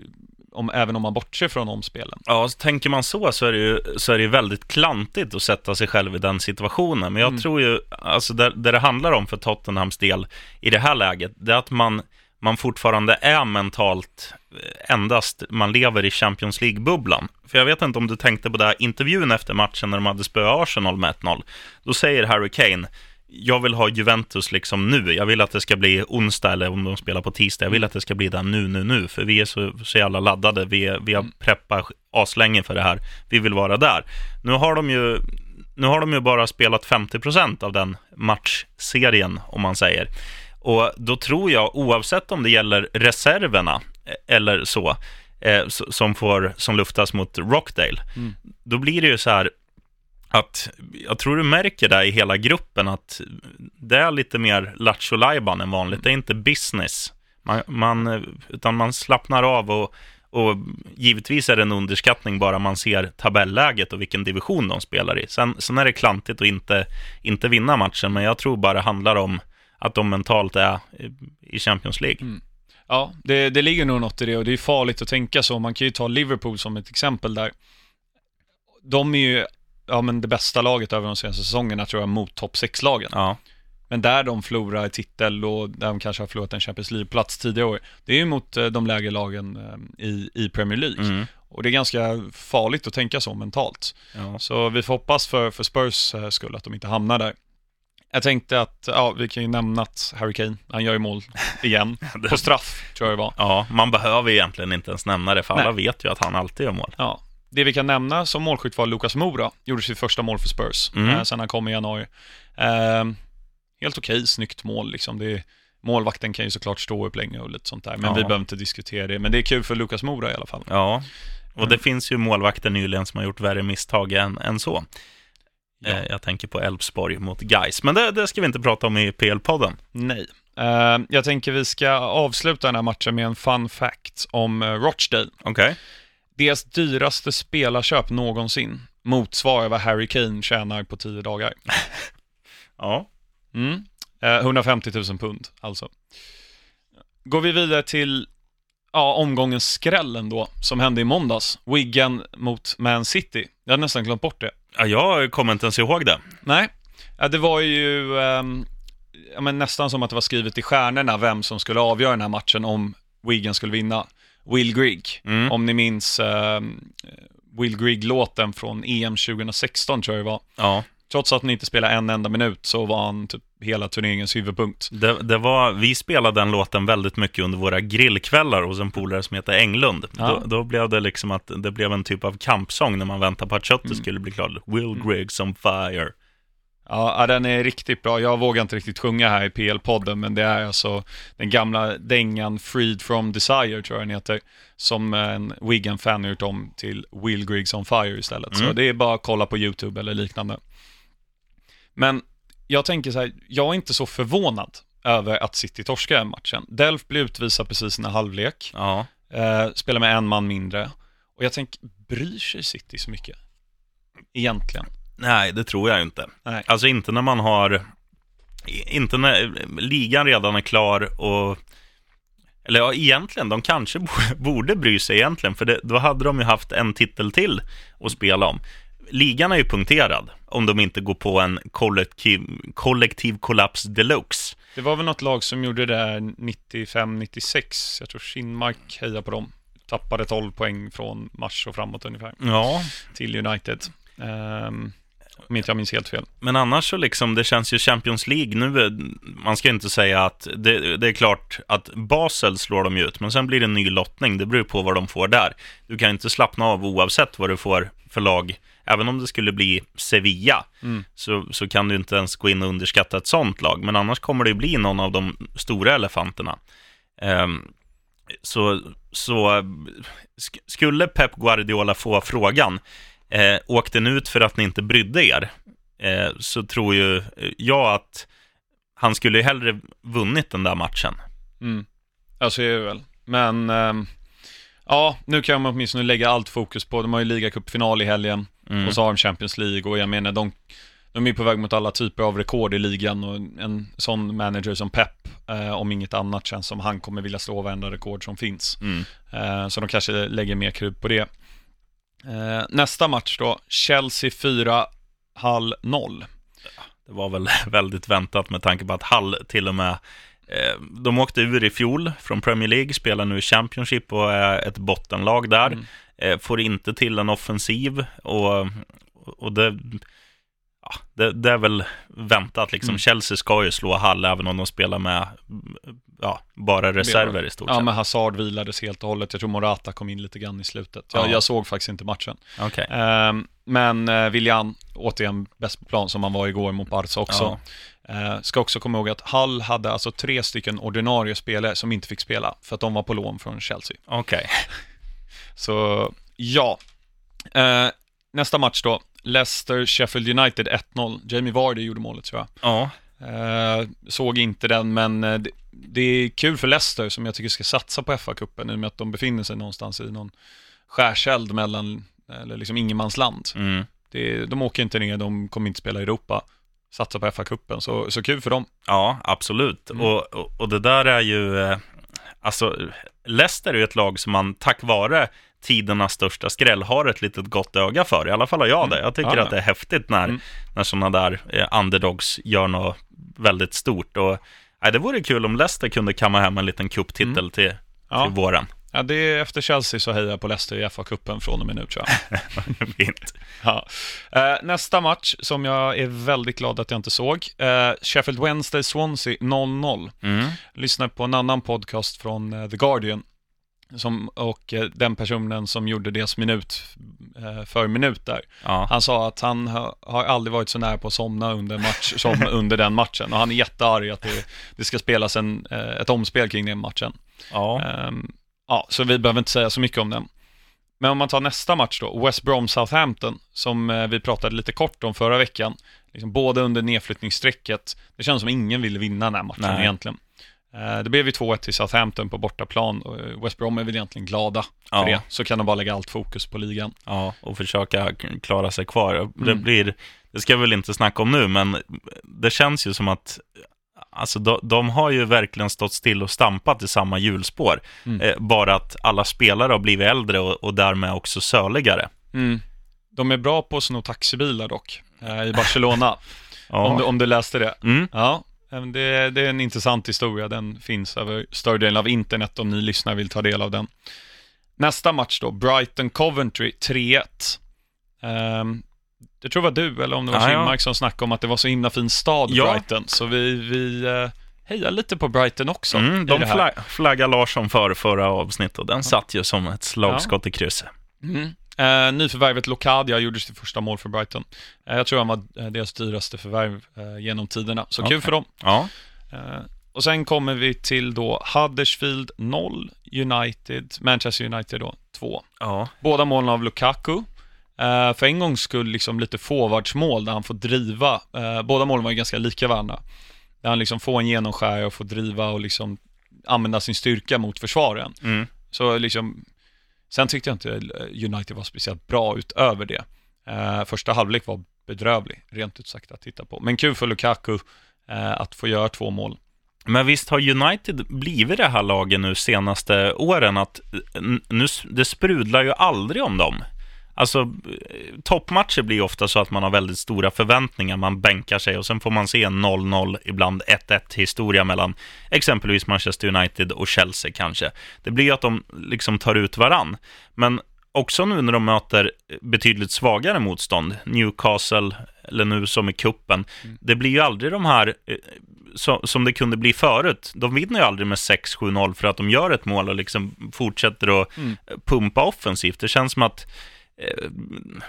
[SPEAKER 1] om, även om man bortser från omspelen.
[SPEAKER 2] Ja, tänker man så så är det ju så är det väldigt klantigt att sätta sig själv i den situationen. Men jag
[SPEAKER 1] Mm.
[SPEAKER 2] tror ju, alltså det, det det handlar om för Tottenhams del i det här läget, det är att man, man fortfarande är mentalt eh, endast, man lever i Champions League-bubblan. För jag vet inte om du tänkte på det här intervjun efter matchen när de hade spöat Arsenal med 1-0. Då säger Harry Kane, jag vill ha Juventus liksom nu. Jag vill att det ska bli onsdag eller om de spelar på tisdag. Jag vill att det ska bli där nu, nu, nu. För vi är så, så jävla laddade. Vi, är, vi har preppat aslänge för det här. Vi vill vara där. Nu har de ju, nu har de ju bara spelat 50% av den matchserien, om man säger. Och då tror jag, oavsett om det gäller reserverna eh, eller så, eh, som, får, som luftas mot Rockdale,
[SPEAKER 1] Mm.
[SPEAKER 2] då blir det ju så här att jag tror du märker det i hela gruppen att det är lite mer lattjo än vanligt. Det är inte business. Man, man, utan man slappnar av och, och givetvis är det en underskattning bara man ser tabelläget och vilken division de spelar i. Sen, sen är det klantigt att inte, inte vinna matchen, men jag tror bara det handlar om att de mentalt är i Champions League.
[SPEAKER 1] Ja, det, det ligger nog något i det och det är farligt att tänka så. Man kan ju ta Liverpool som ett exempel där. De är ju, ja men det bästa laget över de senaste säsongerna tror jag mot topp 6-lagen.
[SPEAKER 2] Ja,
[SPEAKER 1] Men där de förlorar titel och där de kanske har förlorat en Champions League-plats tidigare år, det är ju mot eh, de lägre lagen eh, i, i Premier League.
[SPEAKER 2] mm,
[SPEAKER 1] Och det är ganska farligt att tänka så mentalt.
[SPEAKER 2] ja.
[SPEAKER 1] Så vi får hoppas för, för Spurs eh, skull att de inte hamnar där. Jag tänkte att, ja, vi kan ju nämna att Harry Kane, han gör ju mål igen. På straff, tror jag det var.
[SPEAKER 2] ja, man behöver egentligen inte ens nämna det, för alla
[SPEAKER 1] Nej.
[SPEAKER 2] vet ju att han alltid gör mål.
[SPEAKER 1] Ja. Det vi kan nämna som målskytt var Lucas Moura, gjorde sitt första mål för Spurs,
[SPEAKER 2] Mm.
[SPEAKER 1] eh, sen han kom i januari. Eh, helt okej, snyggt mål liksom. Det är, målvakten kan ju såklart stå upp länge och lite sånt där, men
[SPEAKER 2] Ja.
[SPEAKER 1] vi behöver inte diskutera det. Men det är kul för Lucas Moura i alla fall.
[SPEAKER 2] Ja, och
[SPEAKER 1] Mm.
[SPEAKER 2] det finns ju målvakter nyligen som har gjort värre misstag än, än så.
[SPEAKER 1] Ja.
[SPEAKER 2] Eh, Jag tänker på Elfsborg mot Gais, men det, det ska vi inte prata om i PL-podden.
[SPEAKER 1] Nej. Eh, jag tänker vi ska avsluta den här matchen med en fun fact om eh, Rochdale.
[SPEAKER 2] Okej.
[SPEAKER 1] Deras dyraste spelarköp någonsin motsvarar vad Harry Kane tjänar på tio dagar.
[SPEAKER 2] Ja.
[SPEAKER 1] Mm. Eh, 150 000 pund, alltså. Går vi vidare till ja, omgångens skrällen då, som hände i måndags. Wigan mot Man City. Jag hade nästan glömt bort det.
[SPEAKER 2] Ja, jag kommer inte ens ihåg det.
[SPEAKER 1] Nej, ja, det var ju ehm, ja, men nästan som att det var skrivet i stjärnorna vem som skulle avgöra den här matchen om Wigan skulle vinna. Will Grigg,
[SPEAKER 2] Mm.
[SPEAKER 1] om ni minns ehm, Will Grigg-låten från EM 2016 tror jag det var.
[SPEAKER 2] Ja,
[SPEAKER 1] Trots att han inte spelade en enda minut så var han typ hela turneringens huvudpunkt.
[SPEAKER 2] det, det var, vi spelade den låten väldigt mycket under våra grillkvällar hos en polare som heter Englund.
[SPEAKER 1] Ja.
[SPEAKER 2] Då, då blev det liksom att det blev en typ av kampsång när man väntade på att köttet
[SPEAKER 1] Mm.
[SPEAKER 2] skulle bli klart. Will Griggs on fire.
[SPEAKER 1] Ja, den är riktigt bra. Jag vågar inte riktigt sjunga här i PL-podden, men det är alltså den gamla dängan Freed from Desire, tror jag den heter, som en Wigan-fan har gjort om till Will Griggs on Fire istället. Så
[SPEAKER 2] Mm.
[SPEAKER 1] det är bara att kolla på YouTube eller liknande. Men jag tänker så här, jag är inte så förvånad över att City torskar den matchen. Delf blir utvisad precis när halvlek,
[SPEAKER 2] Ja,
[SPEAKER 1] eh, spelar med en man mindre. Och jag tänker, bryr sig City så mycket? Egentligen.
[SPEAKER 2] nej, det tror jag inte.
[SPEAKER 1] Nej.
[SPEAKER 2] Alltså inte när man har, inte när ligan redan är klar och eller ja, egentligen, de kanske bo- borde bry sig egentligen, för det, då hade de ju haft en titel till att spela om. Ligan är ju punkterad om de inte går på en kollektiv, kollektiv kollaps deluxe.
[SPEAKER 1] Det var väl något lag som gjorde det där 95-96. Jag tror Kinmark hejar på dem. Tappade 12 poäng från mars och framåt ungefär
[SPEAKER 2] Ja,
[SPEAKER 1] till United. Um, om inte jag minns helt fel.
[SPEAKER 2] men annars så liksom, det känns ju Champions League nu, är- man ska inte säga att, det, det är klart att Basel slår de ut, men sen blir det en ny lottning, det beror på vad de får där. Du kan inte slappna av oavsett vad du får för lag, även om det skulle bli Sevilla,
[SPEAKER 1] Mm.
[SPEAKER 2] så, så kan du inte ens gå in och underskatta ett sånt lag, men annars kommer det ju bli någon av de stora elefanterna. Ehm, så, så sk- skulle Pep Guardiola få frågan, eh, åkte ni ut för att ni inte brydde er? Eh, så tror ju jag att han skulle ju hellre vunnit den där matchen.
[SPEAKER 1] Mm. Ja, så är det väl. Men ehm, ja, nu kan man åtminstone lägga allt fokus på, de har ju ligacupfinal i helgen
[SPEAKER 2] Mm.
[SPEAKER 1] och så har de Champions League och jag menar de, de är på väg mot alla typer av rekord i ligan och en sån manager som Pep, eh, om inget annat känns som han kommer vilja slå varenda rekord som finns.
[SPEAKER 2] Mm.
[SPEAKER 1] Eh, Så de kanske lägger mer krut på det. Eh, Nästa match då, Chelsea 4, Hall 0.
[SPEAKER 2] Det var väl väldigt väntat med tanke på att Hall till och med de åkte ur i fjol från Premier League, spelar nu i Championship och är ett bottenlag där.
[SPEAKER 1] Mm.
[SPEAKER 2] Eh, får inte till en offensiv och, och det, ja, det, det är väl väntat liksom.
[SPEAKER 1] Mm.
[SPEAKER 2] Chelsea ska ju slå Hall även om de spelar med ja, bara reserver i stort
[SPEAKER 1] Ja,
[SPEAKER 2] sett.
[SPEAKER 1] men Hazard vilades helt och hållet. Jag tror Morata kom in lite grann i slutet. Jag,
[SPEAKER 2] Ja.
[SPEAKER 1] jag såg faktiskt inte matchen.
[SPEAKER 2] Okej.
[SPEAKER 1] Eh, Men eh, William, återigen bäst på plan som han var igår mot Barca också. Eh, Ska också komma ihåg att Hall hade alltså tre stycken ordinarie spelare som inte fick spela för att de var på lån från Chelsea.
[SPEAKER 2] Okej.
[SPEAKER 1] Så ja. Eh, nästa match då. Leicester-Sheffield United 1-0. Jamie Vardy gjorde målet tror jag.
[SPEAKER 2] Ja.
[SPEAKER 1] Eh, såg inte den, men eh, det, det är kul för Leicester som jag tycker ska satsa på FA-cupen i och med att de befinner sig någonstans i någon skärseld mellan, eller liksom ingenmansland.
[SPEAKER 2] Mm.
[SPEAKER 1] Det, de åker inte ner, de kommer inte spela i Europa. Satsa på FA-cupen, så, så kul för dem.
[SPEAKER 2] Ja, absolut.
[SPEAKER 1] Mm.
[SPEAKER 2] Och, och, och det där är ju, eh, alltså, Leicester är ju ett lag som man tack vare tidernas största skräll har ett litet gott öga för. I alla fall har jag det. Jag tycker
[SPEAKER 1] Ja, ja.
[SPEAKER 2] att det är häftigt när,
[SPEAKER 1] Mm.
[SPEAKER 2] när sådana där eh, underdogs gör något väldigt stort. Och, nej, det vore kul om Leicester kunde kamma hem en liten cuptitel
[SPEAKER 1] Mm.
[SPEAKER 2] till,
[SPEAKER 1] Ja.
[SPEAKER 2] till våren.
[SPEAKER 1] Ja, det är efter Chelsea så hejar jag på Leicester i FA-cupen från och med nu tror jag. Ja. Eh, nästa match som jag är väldigt glad att jag inte såg. Eh, Sheffield Wednesday Swansea 0-0.
[SPEAKER 2] Mm.
[SPEAKER 1] Lyssnade på en annan podcast från eh, The Guardian. Som, och den personen som gjorde deras minut för minut där.
[SPEAKER 2] Ja.
[SPEAKER 1] Han sa att han ha, har aldrig varit så nära på att somna under match som under den matchen. Och han är jättearg att det, det ska spelas en, ett omspel kring den matchen.
[SPEAKER 2] Ja.
[SPEAKER 1] Ehm, ja, så vi behöver inte säga så mycket om den. Men om man tar nästa match då, West Brom Southampton, som eh, vi pratade lite kort om förra veckan. Liksom båda under nedflyttningsstrecket. Det känns som ingen ville vinna den här matchen
[SPEAKER 2] Nej.
[SPEAKER 1] egentligen. Eh, det blev ju 2-1 till Southampton på bortaplan och eh, West Brom är väl egentligen glada för
[SPEAKER 2] Ja.
[SPEAKER 1] det. Så kan de bara lägga allt fokus på ligan.
[SPEAKER 2] Ja, och försöka klara sig kvar. Det,
[SPEAKER 1] Mm.
[SPEAKER 2] blir, det ska jag väl inte snacka om nu, men det känns ju som att Alltså de, de har ju verkligen stått still och stampat i samma hjulspår.
[SPEAKER 1] Mm.
[SPEAKER 2] Eh, bara att alla spelare har blivit äldre och, och därmed också söligare.
[SPEAKER 1] Mm. De är bra på att sno taxibilar dock, eh, i Barcelona.
[SPEAKER 2] Ja.
[SPEAKER 1] om, du, om du läste det.
[SPEAKER 2] Mm.
[SPEAKER 1] Ja, men det, det är en intressant historia. Den finns över större delen av internet om ni lyssnare vill ta del av den. Nästa match då, Brighton-Coventry 3-1. Um, jag tror det var du, eller om det var
[SPEAKER 2] Ja, ja.
[SPEAKER 1] Kinmark, som snackade om att det var så himla fin stad,
[SPEAKER 2] Ja.
[SPEAKER 1] Brighton. Så vi, vi eh, hejar lite på Brighton också.
[SPEAKER 2] Mm, de
[SPEAKER 1] det här.
[SPEAKER 2] fla flaggar Larsson för förra avsnittet och den satt ju som ett slagskott i krysset.
[SPEAKER 1] Mm. Eh, nyförvärvet Locadia gjorde sitt första mål för Brighton. Eh, jag tror han var eh, deras dyraste förvärv eh, genom tiderna, så kul
[SPEAKER 2] Okej.
[SPEAKER 1] för dem.
[SPEAKER 2] Ja,
[SPEAKER 1] Eh, och sen kommer vi till då Huddersfield 0, United, Manchester United då 2.
[SPEAKER 2] ja.
[SPEAKER 1] Båda målen av Lukaku. Eh, för en gångs skull liksom lite forwardsmål där han får driva. Eh, båda målen var ju ganska lika varandra. Där han liksom får en genomskär och får driva och liksom använda sin styrka mot försvaren.
[SPEAKER 2] Mm.
[SPEAKER 1] Så liksom, sen tyckte jag inte eh, United var speciellt bra utöver det. Eh, första halvlek var bedrövlig, rent ut sagt att titta på. Men kul för Lukaku att få göra två mål.
[SPEAKER 2] Men visst har United blivit det här laget nu senaste åren att nu, det sprudlar ju aldrig om dem. Alltså, toppmatcher blir ofta så att man har väldigt stora förväntningar, man bänkar sig och sen får man se en 0-0, ibland 1-1 historia mellan exempelvis Manchester United och Chelsea kanske. Det blir ju att de liksom tar ut varann. Men också nu när de möter betydligt svagare motstånd, Newcastle, eller nu som i kuppen, det blir ju aldrig de här eh, så, som det kunde bli förut. De vinner ju aldrig med 6-7-0 för att de gör ett mål och liksom fortsätter att
[SPEAKER 1] Mm.
[SPEAKER 2] pumpa offensivt. Det känns som att Eh,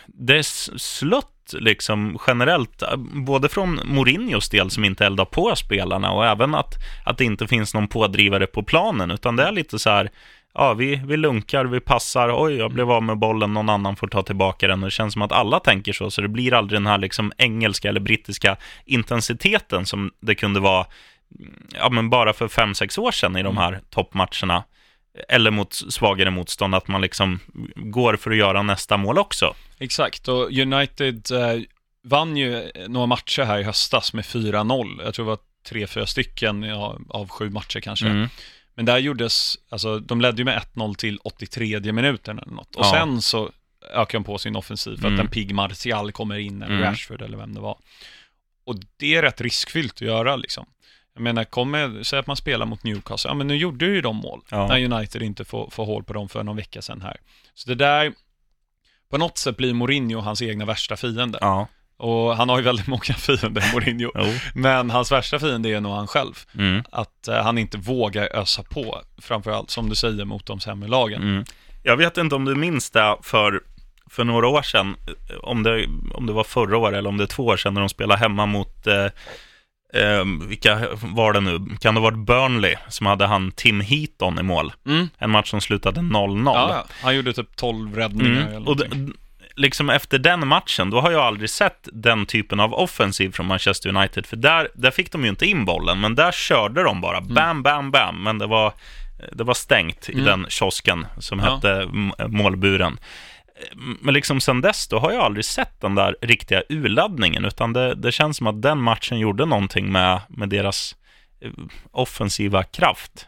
[SPEAKER 2] det är slött liksom generellt, eh, både från Mourinhos del som inte eldar på spelarna och även att, att det inte finns någon pådrivare på planen, utan det är lite så här, ja, vi, vi lunkar, vi passar, oj, jag blev av med bollen, någon annan får ta tillbaka den. och Det känns som att alla tänker så, så det blir aldrig den här liksom engelska eller brittiska intensiteten som det kunde vara mm, ja, men bara för fem sex år sedan i de här toppmatcherna. Eller mot svagare motstånd, att man liksom går för att göra nästa mål också.
[SPEAKER 1] Exakt, och United eh, vann ju några matcher här i höstas med 4-0. Jag tror det var tre, fyra stycken ja, av sju matcher kanske.
[SPEAKER 2] Mm.
[SPEAKER 1] Men där gjordes, alltså de ledde ju med 1-0 till 83 minuten eller något. Och
[SPEAKER 2] Ja.
[SPEAKER 1] sen så ökade de på sin offensiv för att
[SPEAKER 2] Mm.
[SPEAKER 1] en pigg Martial kommer in, eller
[SPEAKER 2] Mm.
[SPEAKER 1] Rashford eller vem det var. Och det är rätt riskfyllt att göra liksom. Jag menar, kommer, säg att man spelar mot Newcastle, ja men nu gjorde ju de mål.
[SPEAKER 2] Ja.
[SPEAKER 1] När United inte får, får hål på dem för någon vecka sedan här. Så det där, på något sätt blir Mourinho hans egna värsta fiende.
[SPEAKER 2] Ja,
[SPEAKER 1] Och han har ju väldigt många fiender, Mourinho. Men hans värsta fiende är nog han själv.
[SPEAKER 2] Mm.
[SPEAKER 1] Att eh, han inte vågar ösa på, framförallt som du säger, mot de sämre lagen.
[SPEAKER 2] Mm. Jag vet inte om du minns det för, för några år sedan, om det, om det var förra året eller om det är två år sedan, när de spelade hemma mot, eh, eh, vilka var det nu? Kan det ha varit Burnley som hade han Tim Heaton i mål?
[SPEAKER 1] Mm.
[SPEAKER 2] En match som slutade 0-0.
[SPEAKER 1] Ja, ja. han gjorde typ 12 räddningar eller
[SPEAKER 2] Mm. Och
[SPEAKER 1] någonting.
[SPEAKER 2] d- liksom efter den matchen, då har jag aldrig sett den typen av offensiv från Manchester United, för där, där fick de ju inte in bollen, men där körde de bara bam, bam, bam, men det var, det var stängt i
[SPEAKER 1] Mm.
[SPEAKER 2] den kiosken som
[SPEAKER 1] Ja.
[SPEAKER 2] hette målburen. Men liksom sen dess, då har jag aldrig sett den där riktiga urladdningen, utan det, det känns som att den matchen gjorde någonting med, med deras eh, offensiva kraft.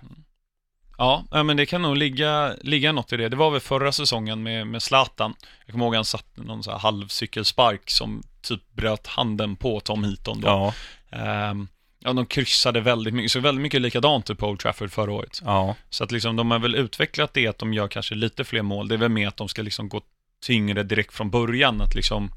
[SPEAKER 1] Ja, men det kan nog ligga, ligga något i det. Det var väl förra säsongen med, med Zlatan. Jag kommer ihåg han satt någon så här halvcykelspark som typ bröt handen på Tom Heaton då.
[SPEAKER 2] Ja,
[SPEAKER 1] Ehm, ja, de kryssade väldigt mycket, så väldigt mycket likadant ut på Old Trafford förra året.
[SPEAKER 2] ja,
[SPEAKER 1] Så att liksom de har väl utvecklat det att de gör kanske lite fler mål. Det är väl mer att de ska liksom gå tyngre direkt från början. Att liksom,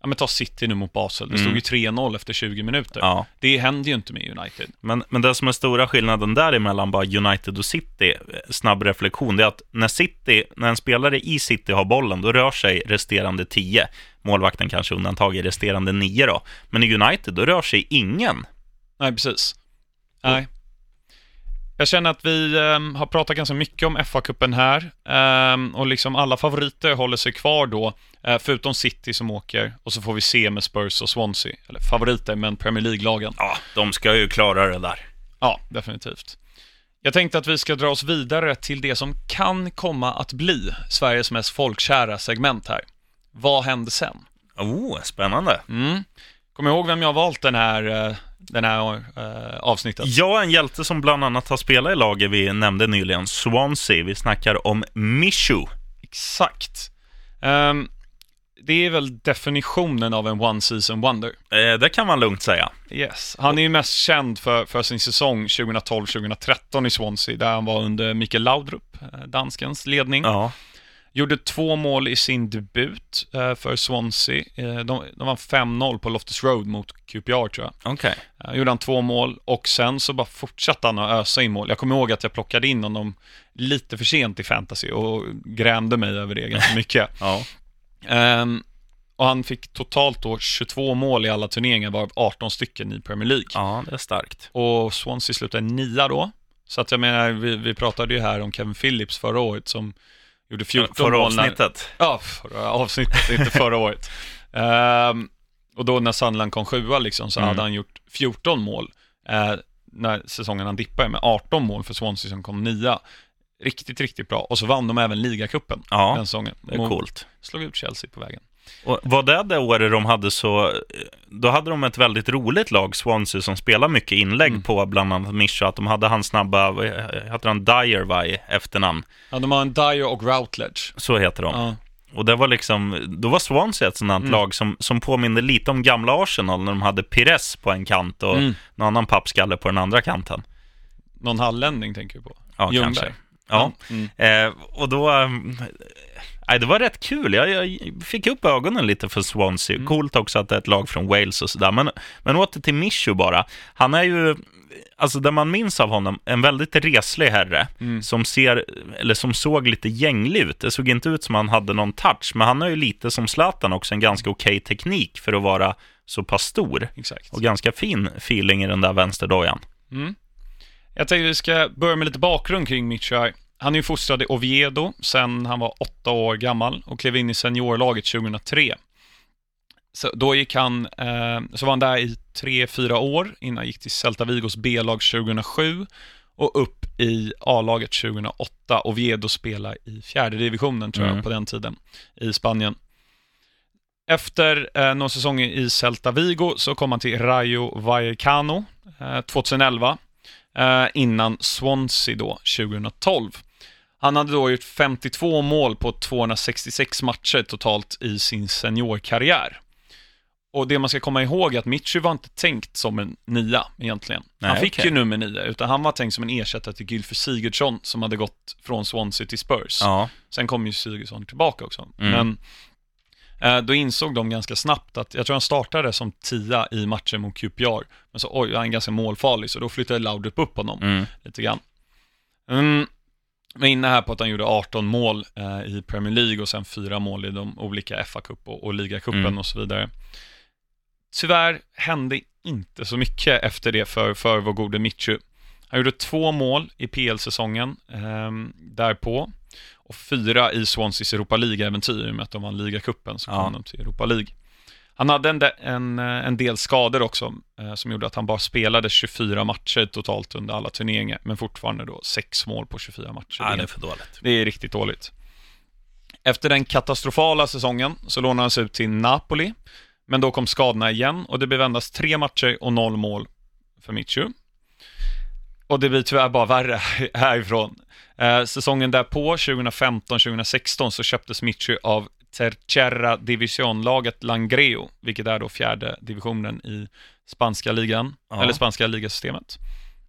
[SPEAKER 1] ja men ta City nu mot Basel. Det stod
[SPEAKER 2] Mm.
[SPEAKER 1] ju 3-0 efter 20 minuter.
[SPEAKER 2] ja.
[SPEAKER 1] Det händer ju inte med United.
[SPEAKER 2] Men, men det som är stora skillnaden däremellan bara United och City, eh, snabb reflektion, det är att när, City, när en spelare i City har bollen, då rör sig resterande 10. Målvakten kanske undantaget resterande 9 då. Men i United, då rör sig ingen.
[SPEAKER 1] Nej, precis. Nej. Jag känner att vi ehm, har pratat ganska mycket om FA-cupen här ehm, och liksom alla favoriter håller sig kvar då, eh, förutom City som åker och så får vi se med Spurs och Swansea. Eller favoriter, men Premier League-lagen.
[SPEAKER 2] Ja, de ska ju klara det där.
[SPEAKER 1] Ja, definitivt. Jag tänkte att vi ska dra oss vidare till det som kan komma att bli Sveriges mest folkkära segment här. Vad händer sen?
[SPEAKER 2] Oh, spännande.
[SPEAKER 1] Mm. Kommer ihåg vem jag valt den här, eh, den här uh, avsnittet?
[SPEAKER 2] Ja, en hjälte som bland annat har spelat i laget vi nämnde nyligen, Swansea. Vi snackar om Mishu.
[SPEAKER 1] Exakt. Um, det är väl definitionen av en one season wonder.
[SPEAKER 2] Eh, det kan man lugnt säga.
[SPEAKER 1] Yes. Han är ju mest känd för, för sin säsong 2012-2013 i Swansea, där han var under Mikael Laudrup, eh, danskens ledning.
[SPEAKER 2] Ja.
[SPEAKER 1] Gjorde två mål i sin debut eh, för Swansea. Eh, de, de vann 5-0 på Loftus Road mot QPR tror jag.
[SPEAKER 2] Okej.
[SPEAKER 1] Okay. gjorde han två mål och sen så bara fortsatte han att ösa in mål. Jag kommer ihåg att jag plockade in honom lite för sent i fantasy och grämde mig över det ganska mycket.
[SPEAKER 2] ja.
[SPEAKER 1] Um, och han fick totalt då 22 mål i alla turneringar, varav 18 stycken i Premier League.
[SPEAKER 2] Ja, det är starkt.
[SPEAKER 1] Och Swansea slutade nia då. Så att jag menar, vi, vi pratade ju här om Kevin Phillips förra året som gjorde 14
[SPEAKER 2] förra
[SPEAKER 1] mål.
[SPEAKER 2] Förra avsnittet.
[SPEAKER 1] Ja, förra avsnittet, inte förra året. Um, och då när Sunderland kom sjua liksom, så mm. hade han gjort 14 mål. Uh, när säsongen han dippade med 18 mål för Swansea som kom nia. Riktigt, riktigt bra. Och så vann de även ligacupen
[SPEAKER 2] ja,
[SPEAKER 1] den säsongen.
[SPEAKER 2] det är coolt.
[SPEAKER 1] Slog ut Chelsea på vägen.
[SPEAKER 2] Och var det det året de hade så, då hade de ett väldigt roligt lag, Swansea, som spelade mycket inlägg mm. på bland annat Mischa, att de hade hans snabba, vad heter han, Dyer va, i efternamn?
[SPEAKER 1] Ja, de har en Dyer och Routledge.
[SPEAKER 2] Så heter de. Ja. Och det var liksom, då var Swansea ett sådant mm. lag som, som påminner lite om gamla Arsenal när de hade Pires på en kant och mm. någon annan pappskalle på den andra kanten.
[SPEAKER 1] Någon hallänning tänker du på?
[SPEAKER 2] Ja, Ljungberg. kanske. Ja, mm. eh, och då... Eh, det var rätt kul. Jag, jag, fick upp ögonen lite för Swansea. Mm. Coolt också att det är ett lag från Wales och sådär. Men, men åter till Mishu bara. Han är ju, alltså det man minns av honom, en väldigt reslig herre mm. som ser, eller som såg lite gänglig ut. Det såg inte ut som han hade någon touch, men han har ju lite som Zlatan också en ganska okej okay teknik för att vara så pass stor.
[SPEAKER 1] Exakt.
[SPEAKER 2] Och ganska fin feeling i den där vänsterdojan.
[SPEAKER 1] Mm. Jag tänkte vi ska börja med lite bakgrund kring Mitchell. Han är fostrad i Oviedo sen han var åtta år gammal och klev in i seniorlaget 2003. Så då gick han, eh, så var han där i tre, fyra år innan han gick till Celta Vigos B-lag 2007 och upp i A-laget 2008. Oviedo spelade i fjärde divisionen tror jag mm. på den tiden i Spanien. Efter eh, några säsonger i Celta Vigo så kom han till Rayo Vallecano eh, 2011 eh, innan Swansea då 2012. Han hade då gjort 52 mål på 266 matcher totalt i sin seniorkarriär. Och det man ska komma ihåg är att Mitchell var inte tänkt som en nia egentligen. Nej, han fick okay. ju nummer nio, utan han var tänkt som en ersättare till Gylfer Sigurdsson som hade gått från Swansea till Spurs.
[SPEAKER 2] Ja.
[SPEAKER 1] Sen kom ju Sigurdsson tillbaka också. Mm. Men eh, då insåg de ganska snabbt att, jag tror han startade som tia i matchen mot QPR, men så oj, han är ganska målfarlig, så då flyttade Laudrup upp honom mm. lite grann. Mm, var inne här på att han gjorde 18 mål eh, i Premier League och sen fyra mål i de olika FA-cup och, och ligacupen mm. och så vidare. Tyvärr hände inte så mycket efter det för, för vår gode Mitchu. Han gjorde två mål i PL-säsongen eh, därpå och fyra i Swanseas Europa League-äventyr, med att de vann ligacupen så kom ja. de till Europa League. Han hade en, en, en del skador också, eh, som gjorde att han bara spelade 24 matcher totalt under alla turneringar, men fortfarande då sex mål på 24 matcher.
[SPEAKER 2] Ja, det är för dåligt.
[SPEAKER 1] Det är riktigt dåligt. Efter den katastrofala säsongen så lånade han sig ut till Napoli, men då kom skadorna igen och det blev endast tre matcher och noll mål för Michu. Och det blir tyvärr bara värre härifrån. Eh, säsongen därpå, 2015-2016, så köptes Michu av Tercera Division-laget Langreo, vilket är då fjärde divisionen i spanska ligan, ja. eller spanska ligasystemet.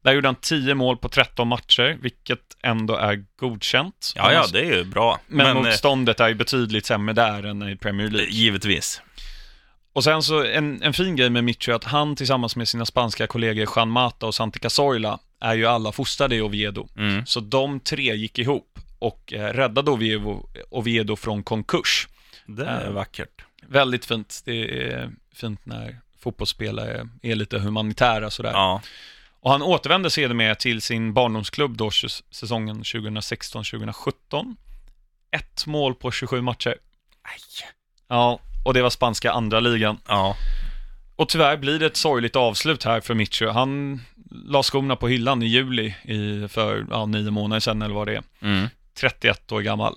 [SPEAKER 1] Där gjorde han 10 mål på 13 matcher, vilket ändå är godkänt.
[SPEAKER 2] Ja, ja, det är ju bra.
[SPEAKER 1] Men, men eh, motståndet är ju betydligt sämre där än i Premier League.
[SPEAKER 2] Givetvis.
[SPEAKER 1] Och sen så en, en fin grej med Mitchell är att han tillsammans med sina spanska kollegor Juan Mata och Santi Cazorla är ju alla fostrade i Oviedo. Mm. Så de tre gick ihop och eh, räddade Oviedo, Oviedo från konkurs.
[SPEAKER 2] Det är eh, vackert.
[SPEAKER 1] Väldigt fint. Det är fint när fotbollsspelare är lite humanitära sådär.
[SPEAKER 2] Ja.
[SPEAKER 1] Och han återvände sedermera till sin barndomsklubb då säsongen 2016-2017. Ett mål på 27 matcher.
[SPEAKER 2] Aj.
[SPEAKER 1] Ja, och det var spanska andra ligan.
[SPEAKER 2] Ja.
[SPEAKER 1] Och tyvärr blir det ett sorgligt avslut här för Mitchell. Han la skorna på hyllan i juli i, för ja, nio månader sedan eller vad det är.
[SPEAKER 2] Mm.
[SPEAKER 1] 31 år gammal.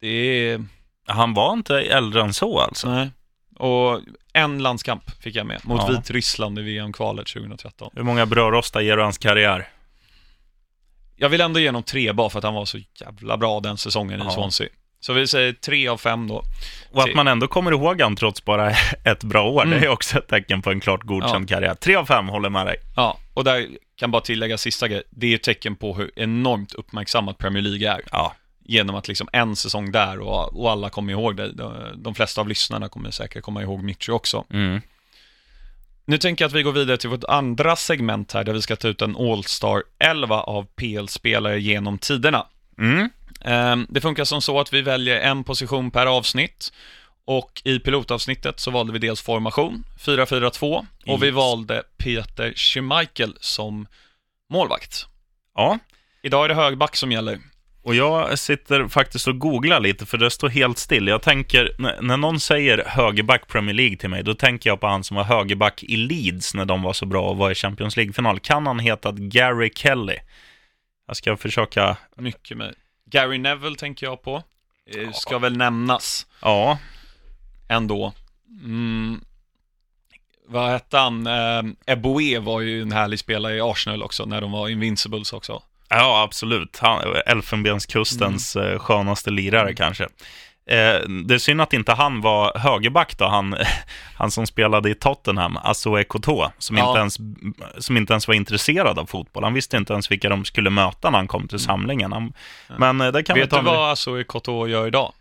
[SPEAKER 1] Det är...
[SPEAKER 2] Han var inte äldre än så alltså?
[SPEAKER 1] Nej. Och en landskamp fick jag med, mot
[SPEAKER 2] Ja.
[SPEAKER 1] Vitryssland i VM-kvalet 2013.
[SPEAKER 2] Hur många brödrostar ger du hans karriär?
[SPEAKER 1] Jag vill ändå ge honom tre bara för att han var så jävla bra den säsongen
[SPEAKER 2] Ja.
[SPEAKER 1] i Swansea. Så vi säger tre av fem då.
[SPEAKER 2] Och att man ändå kommer ihåg han trots bara ett bra år,
[SPEAKER 1] Mm.
[SPEAKER 2] det är också ett tecken på en klart godkänd karriär. Tre av fem håller med dig.
[SPEAKER 1] Ja, och där kan bara tillägga sista grej. Det är ett tecken på hur enormt uppmärksammat Premier League är.
[SPEAKER 2] Ja,
[SPEAKER 1] Genom att liksom en säsong där och, och alla kommer ihåg det. De, de flesta av lyssnarna kommer säkert komma ihåg Mitchell också.
[SPEAKER 2] mm.
[SPEAKER 1] Nu tänker jag att vi går vidare till vårt andra segment här där vi ska ta ut en All-Star 11 av PL-spelare genom tiderna.
[SPEAKER 2] Mm.
[SPEAKER 1] Ehm, Det funkar som så att vi väljer en position per avsnitt och i pilotavsnittet så valde vi dels formation, 4-4-2 och vi
[SPEAKER 2] Yes.
[SPEAKER 1] valde Peter Schmeichel som målvakt.
[SPEAKER 2] ja.
[SPEAKER 1] Idag är det högback som gäller.
[SPEAKER 2] Och jag sitter faktiskt och googlar lite, för det står helt still. Jag tänker, när någon säger högerback Premier League till mig, då tänker jag på han som var högerback i Leeds när de var så bra och var i Champions League-final. Kan han heta Gary Kelly? Jag ska försöka,
[SPEAKER 1] Mycket med. Gary Neville tänker jag på. Eh, Ska väl nämnas
[SPEAKER 2] ja,
[SPEAKER 1] ändå. Mm. Vad hette han? Eh, Eboe var ju en härlig spelare i Arsenal också, när de var Invincibles också.
[SPEAKER 2] Ja absolut. Han, Elfenbenskustens
[SPEAKER 1] Mm.
[SPEAKER 2] eh, skönaste lirare kanske. Eh, det är synd att inte han var högerback då, han, han som spelade i Tottenham, Azoe Koto, som,
[SPEAKER 1] Ja.
[SPEAKER 2] inte ens, som inte ens var intresserad av fotboll. Han visste inte ens vilka de skulle möta när han kom till samlingen. Han, men eh, det kan vi
[SPEAKER 1] Vet
[SPEAKER 2] ta
[SPEAKER 1] du vad Azoe Koto gör idag?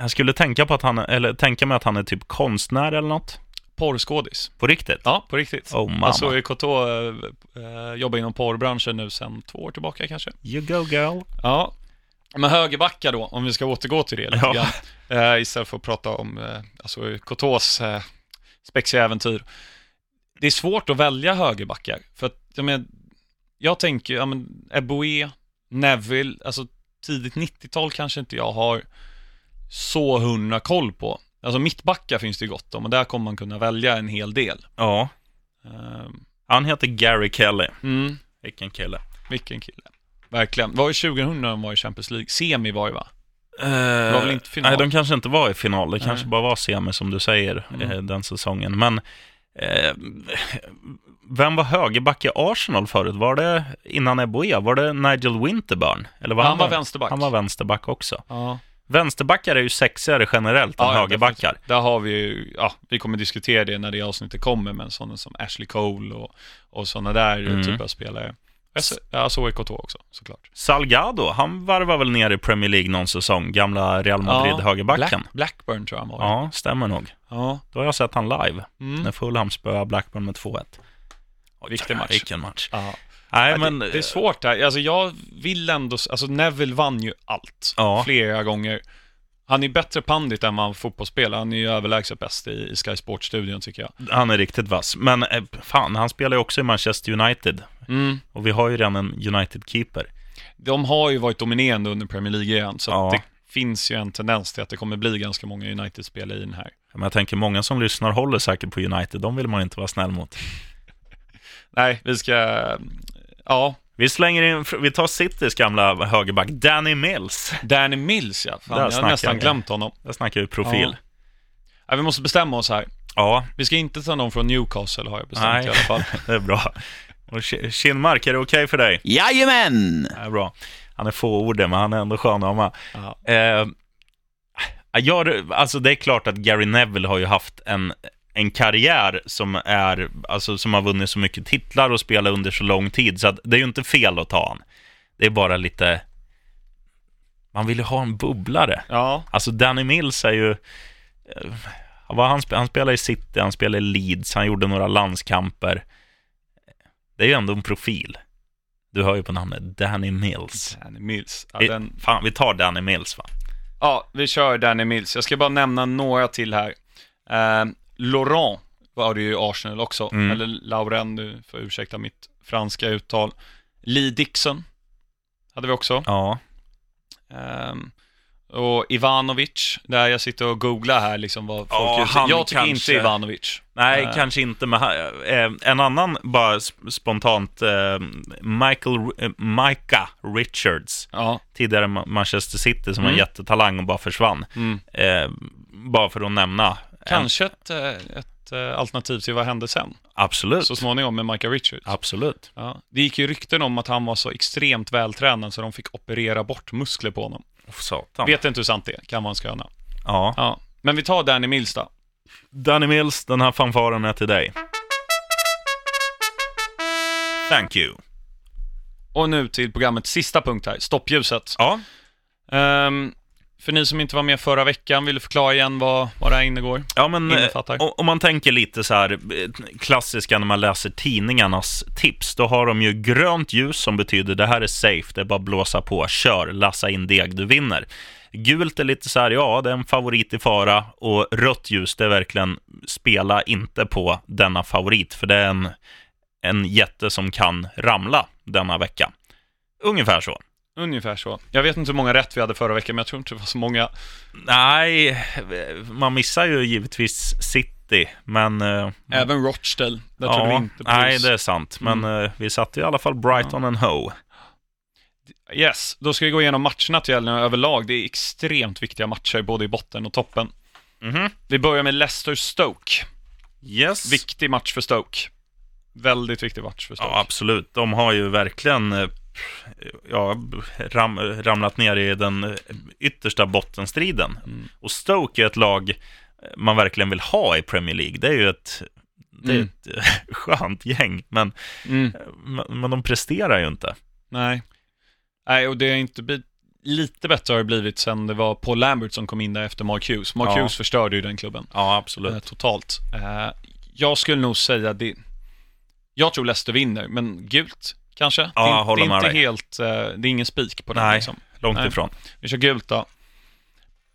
[SPEAKER 2] Jag skulle tänka på att han, eller tänka mig att han är typ konstnär eller något.
[SPEAKER 1] Porrskådis.
[SPEAKER 2] På riktigt?
[SPEAKER 1] Ja, på riktigt.
[SPEAKER 2] Oh mamma.
[SPEAKER 1] Azoe Koto eh, eh, jobbar inom porrbranschen nu sedan två år tillbaka kanske.
[SPEAKER 2] You go girl.
[SPEAKER 1] Ja, men högerbacka då, om vi ska återgå till det lite
[SPEAKER 2] Ja.
[SPEAKER 1] grann. Eh, istället för att prata om eh, alltså, Kotos eh, spexiga äventyr. Det är svårt att välja högerbackar, för att jag, men, jag tänker, ja men Eboe, Neville, alltså tidigt 90-tal kanske inte jag har så hundra koll på. Alltså mittbackar finns det ju gott om och där kommer man kunna välja en hel del.
[SPEAKER 2] Ja,
[SPEAKER 1] Ehm,
[SPEAKER 2] han heter Gary Kelly.
[SPEAKER 1] mm,
[SPEAKER 2] Vilken kille.
[SPEAKER 1] vilken kille. Verkligen. Var ju 2000 när de var i Champions League. Semi var det va?
[SPEAKER 2] det
[SPEAKER 1] var väl inte final?
[SPEAKER 2] Nej, de kanske inte var i final. Det
[SPEAKER 1] Nej.
[SPEAKER 2] kanske bara var semi som du säger,
[SPEAKER 1] Mm.
[SPEAKER 2] eh, den säsongen. Men eh, vem var högerback i Arsenal förut? Var det innan Eboe? Var det Nigel Winterburn? Eller var
[SPEAKER 1] han, var vänsterback.
[SPEAKER 2] Han var vänsterback också.
[SPEAKER 1] Ja.
[SPEAKER 2] Vänsterbackar är ju sexigare generellt än
[SPEAKER 1] Ja, ja,
[SPEAKER 2] högerbackar.
[SPEAKER 1] Där har vi ju, ja, vi kommer diskutera det när det avsnittet kommer, men sådana som Ashley Cole och, och sådana där
[SPEAKER 2] Mm.
[SPEAKER 1] typer av spelare. Ja, så är KT också, såklart.
[SPEAKER 2] Salgado, han varvar väl ner i Premier League någon säsong, gamla Real Madrid-högerbacken.
[SPEAKER 1] Black, Blackburn tror jag han var.
[SPEAKER 2] Ja, stämmer nog.
[SPEAKER 1] ja.
[SPEAKER 2] Då har jag sett han live,
[SPEAKER 1] Mm.
[SPEAKER 2] när Fulham spöade Blackburn med 2-1. Oj,
[SPEAKER 1] Viktig match.
[SPEAKER 2] Vilken match.
[SPEAKER 1] Ja.
[SPEAKER 2] Nej,
[SPEAKER 1] Ja,
[SPEAKER 2] men...
[SPEAKER 1] det, det är svårt där. Alltså jag vill ändå, alltså Neville vann ju allt.
[SPEAKER 2] Ja.
[SPEAKER 1] Flera gånger. Han är bättre pandit än vad han fotbollsspelare. Han är ju överlägset bäst i, i Sky Sports-studion tycker jag.
[SPEAKER 2] Han är riktigt vass. Men eh, fan, han spelar ju också i Manchester United.
[SPEAKER 1] Mm.
[SPEAKER 2] Och vi har ju redan en United-keeper.
[SPEAKER 1] De har ju varit dominerande under Premier League igen, så
[SPEAKER 2] Ja.
[SPEAKER 1] det finns ju en tendens till att det kommer bli ganska många United-spelare i den här.
[SPEAKER 2] Men jag tänker, många som lyssnar håller säkert på United. De vill man inte vara snäll mot.
[SPEAKER 1] Nej, vi ska... Ja,
[SPEAKER 2] Vi slänger in, vi tar Citys gamla högerback, Danny Mills.
[SPEAKER 1] Danny Mills ja. Fan, jag har nästan
[SPEAKER 2] vi.
[SPEAKER 1] glömt honom.
[SPEAKER 2] Där snackar vi profil.
[SPEAKER 1] Ja, vi måste bestämma oss här.
[SPEAKER 2] Ja,
[SPEAKER 1] Vi ska inte ta någon från Newcastle har jag bestämt
[SPEAKER 2] Nej.
[SPEAKER 1] i alla fall.
[SPEAKER 2] det är bra. Och Ki- Kinmark, är det okej för dig?
[SPEAKER 3] Jajamän!
[SPEAKER 2] Det är bra. Han är fåordig, men han är ändå skön att ha med.
[SPEAKER 1] Ja.
[SPEAKER 2] Eh, jag, alltså det är klart att Gary Neville har ju haft en, en karriär som, är, alltså, som har vunnit så mycket titlar och spelat under så lång tid, så att det är ju inte fel att ta han. Det är bara lite... Man vill ju ha en bubblare.
[SPEAKER 1] ja,
[SPEAKER 2] Alltså Danny Mills är ju... eh, Vad han, han spelar i City, han spelar i Leeds, han gjorde några landskamper. Det är ju ändå en profil. Du hör ju på namnet Danny Mills.
[SPEAKER 1] Danny Mills. Ja,
[SPEAKER 2] Vi,
[SPEAKER 1] den,
[SPEAKER 2] fan, vi tar Danny Mills va?
[SPEAKER 1] ja, vi kör Danny Mills. Jag ska bara nämna några till här. Eh, Laurent var det ju Arsenal också.
[SPEAKER 2] Mm.
[SPEAKER 1] Eller Lauren, du får ursäkta mitt franska uttal. Lee Dixon hade vi också.
[SPEAKER 2] Ja.
[SPEAKER 1] Ehm, och Ivanovic, där jag sitter och googlar här liksom vad folk
[SPEAKER 2] Ja, han
[SPEAKER 1] Jag tycker
[SPEAKER 2] kanske-
[SPEAKER 1] inte Ivanovic.
[SPEAKER 2] Nej,
[SPEAKER 1] Eh.
[SPEAKER 2] kanske inte, men eh, en annan bara sp- spontant, eh, Michael, Micah Richards,
[SPEAKER 1] Ja.
[SPEAKER 2] tidigare Ma- Manchester City som var
[SPEAKER 1] Mm.
[SPEAKER 2] en jättetalang och bara försvann.
[SPEAKER 1] Mm.
[SPEAKER 2] Bara för att nämna
[SPEAKER 1] Kanske ett, eh, ett eh, alternativ till vad hände sen,
[SPEAKER 2] Absolut.
[SPEAKER 1] så småningom med Micah Richards.
[SPEAKER 2] Absolut.
[SPEAKER 1] Ja. Det gick ju rykten om att han var så extremt vältränad så de fick operera bort muskler på honom.
[SPEAKER 2] Oh, satan.
[SPEAKER 1] Vet inte hur sant det är, kan vara en sköna.
[SPEAKER 2] Ja.
[SPEAKER 1] Ja. Men vi tar Danny Mills då.
[SPEAKER 2] Danny Mills, den här fanfaren är till dig. Thank you.
[SPEAKER 1] Och nu till programmets sista punkt här, stoppljuset.
[SPEAKER 2] Ja,
[SPEAKER 1] Ehm, för ni som inte var med förra veckan, vill du förklara igen vad, vad det här innegår?
[SPEAKER 2] ja men eh, om man tänker lite så här eh, klassiska när man läser tidningarnas tips, då har de ju grönt ljus som betyder det här är safe, det är bara att blåsa på, kör, lassa in deg, du vinner. Gult är lite så här, ja, det är en favorit i fara och rött ljus, det är verkligen spela inte på denna favorit, för det är en, en jätte som kan ramla denna vecka. Ungefär så.
[SPEAKER 1] Ungefär så. Jag vet inte hur många rätt vi hade förra veckan, men jag tror inte det var så många.
[SPEAKER 2] Nej, man missar ju givetvis City, men... eh,
[SPEAKER 1] Även Rochdale, där tog vi
[SPEAKER 2] ja,
[SPEAKER 1] inte på
[SPEAKER 2] nej, det är sant. Men eh, vi satte i alla fall Brighton and Hoe.
[SPEAKER 1] Yes, då ska vi gå igenom matcherna till helgen överlag. Det är extremt viktiga matcher, både i botten och toppen.
[SPEAKER 2] Mhm.
[SPEAKER 1] Vi börjar med Leicester-Stoke.
[SPEAKER 2] Yes.
[SPEAKER 1] Viktig match för Stoke. Väldigt viktig match för Stoke.
[SPEAKER 2] Ja, absolut. De har ju verkligen eh, ja, ram, ramlat ner i den eh, yttersta bottenstriden.
[SPEAKER 1] Mm.
[SPEAKER 2] Och Stoke är ett lag man verkligen vill ha i Premier League. Det är ju ett, det är
[SPEAKER 1] Mm.
[SPEAKER 2] ett eh, skönt gäng, men,
[SPEAKER 1] Mm.
[SPEAKER 2] men, men de presterar ju inte.
[SPEAKER 1] Nej. Nej, och det har inte blivit... Lite bättre har det blivit sen det var Paul Lambert som kom in där efter Mark Hughes. Mark
[SPEAKER 2] Ja.
[SPEAKER 1] Hughes förstörde ju den klubben.
[SPEAKER 2] Ja,
[SPEAKER 1] eh,
[SPEAKER 2] absolut.
[SPEAKER 1] totalt. Eh, jag skulle nog säga det. Jag tror Leicester vinner, men gult kanske.
[SPEAKER 2] Ja,
[SPEAKER 1] det är,
[SPEAKER 2] håller
[SPEAKER 1] det är inte
[SPEAKER 2] dig.
[SPEAKER 1] helt, eh, det är ingen spik på den.
[SPEAKER 2] Nej.
[SPEAKER 1] Liksom.
[SPEAKER 2] Långt
[SPEAKER 1] Nej.
[SPEAKER 2] ifrån.
[SPEAKER 1] Vi kör gult då.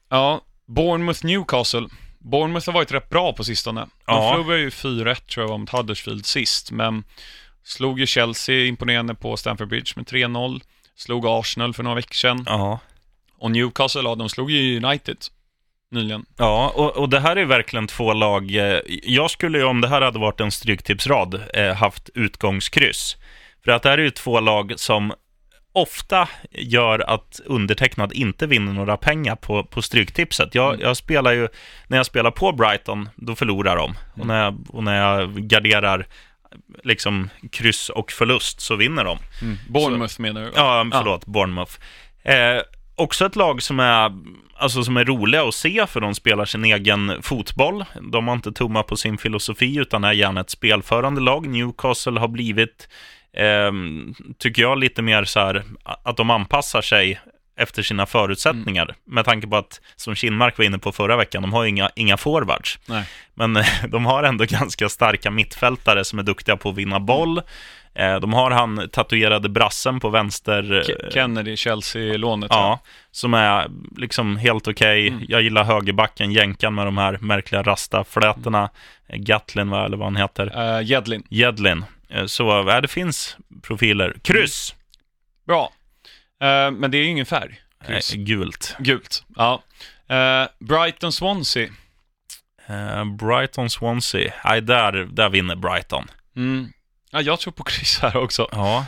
[SPEAKER 1] Ja, Bournemouth Newcastle. Bournemouth har varit rätt bra på sistone. De
[SPEAKER 2] Ja.
[SPEAKER 1] förlorade ju 4-1 tror jag mot Huddersfield sist, men slog ju Chelsea imponerande på Stamford Bridge med 3-0. Slog Arsenal för några veckor sedan.
[SPEAKER 2] Ja.
[SPEAKER 1] Och Newcastle, ja, de slog ju United nyligen.
[SPEAKER 2] Ja, och, och det här är verkligen två lag. eh, Jag skulle ju, om det här hade varit en stryktipsrad, eh, haft utgångskryss. För att det här är ju två lag som ofta gör att undertecknad inte vinner några pengar på, på stryktipset. Jag, jag spelar ju, när jag spelar på Brighton, då förlorar de. Och när jag, och när jag garderar liksom kryss och förlust så vinner de.
[SPEAKER 1] Bournemouth menar du?
[SPEAKER 2] Ja, förlåt, Bournemouth. Eh, också ett lag som är, alltså, som är roliga att se för de spelar sin egen fotboll. De har inte tummat på sin filosofi utan är gärna ett spelförande lag. Newcastle har blivit, tycker jag, lite mer så här att de anpassar sig efter sina förutsättningar. Med tanke på att, som Kinmark var inne på förra veckan, de har inga, inga forwards.
[SPEAKER 1] Nej.
[SPEAKER 2] Men de har ändå ganska starka mittfältare som är duktiga på att vinna boll. Eh, De har han tatuerade brassen på vänster... eh,
[SPEAKER 1] Ke- Kennedy, Chelsea-lånet.
[SPEAKER 2] Ja, som är liksom helt okej.
[SPEAKER 1] Mm.
[SPEAKER 2] Jag gillar högerbacken, jänkan med de här märkliga rastaflätorna. Eh, Gatlin, va, eller vad han heter.
[SPEAKER 1] Uh, Jedlin.
[SPEAKER 2] Jedlin. Eh, Så ja, det finns profiler. Kryss!
[SPEAKER 1] Bra. Eh, men det är ju ingen färg. Kryss.
[SPEAKER 2] gult.
[SPEAKER 1] Gult. Ja. Eh, Brighton-Swansea.
[SPEAKER 2] Eh, Brighton, Swansea. Nej, där, där vinner Brighton.
[SPEAKER 1] Mm. Ja, jag tror på kryss här också.
[SPEAKER 2] Ja,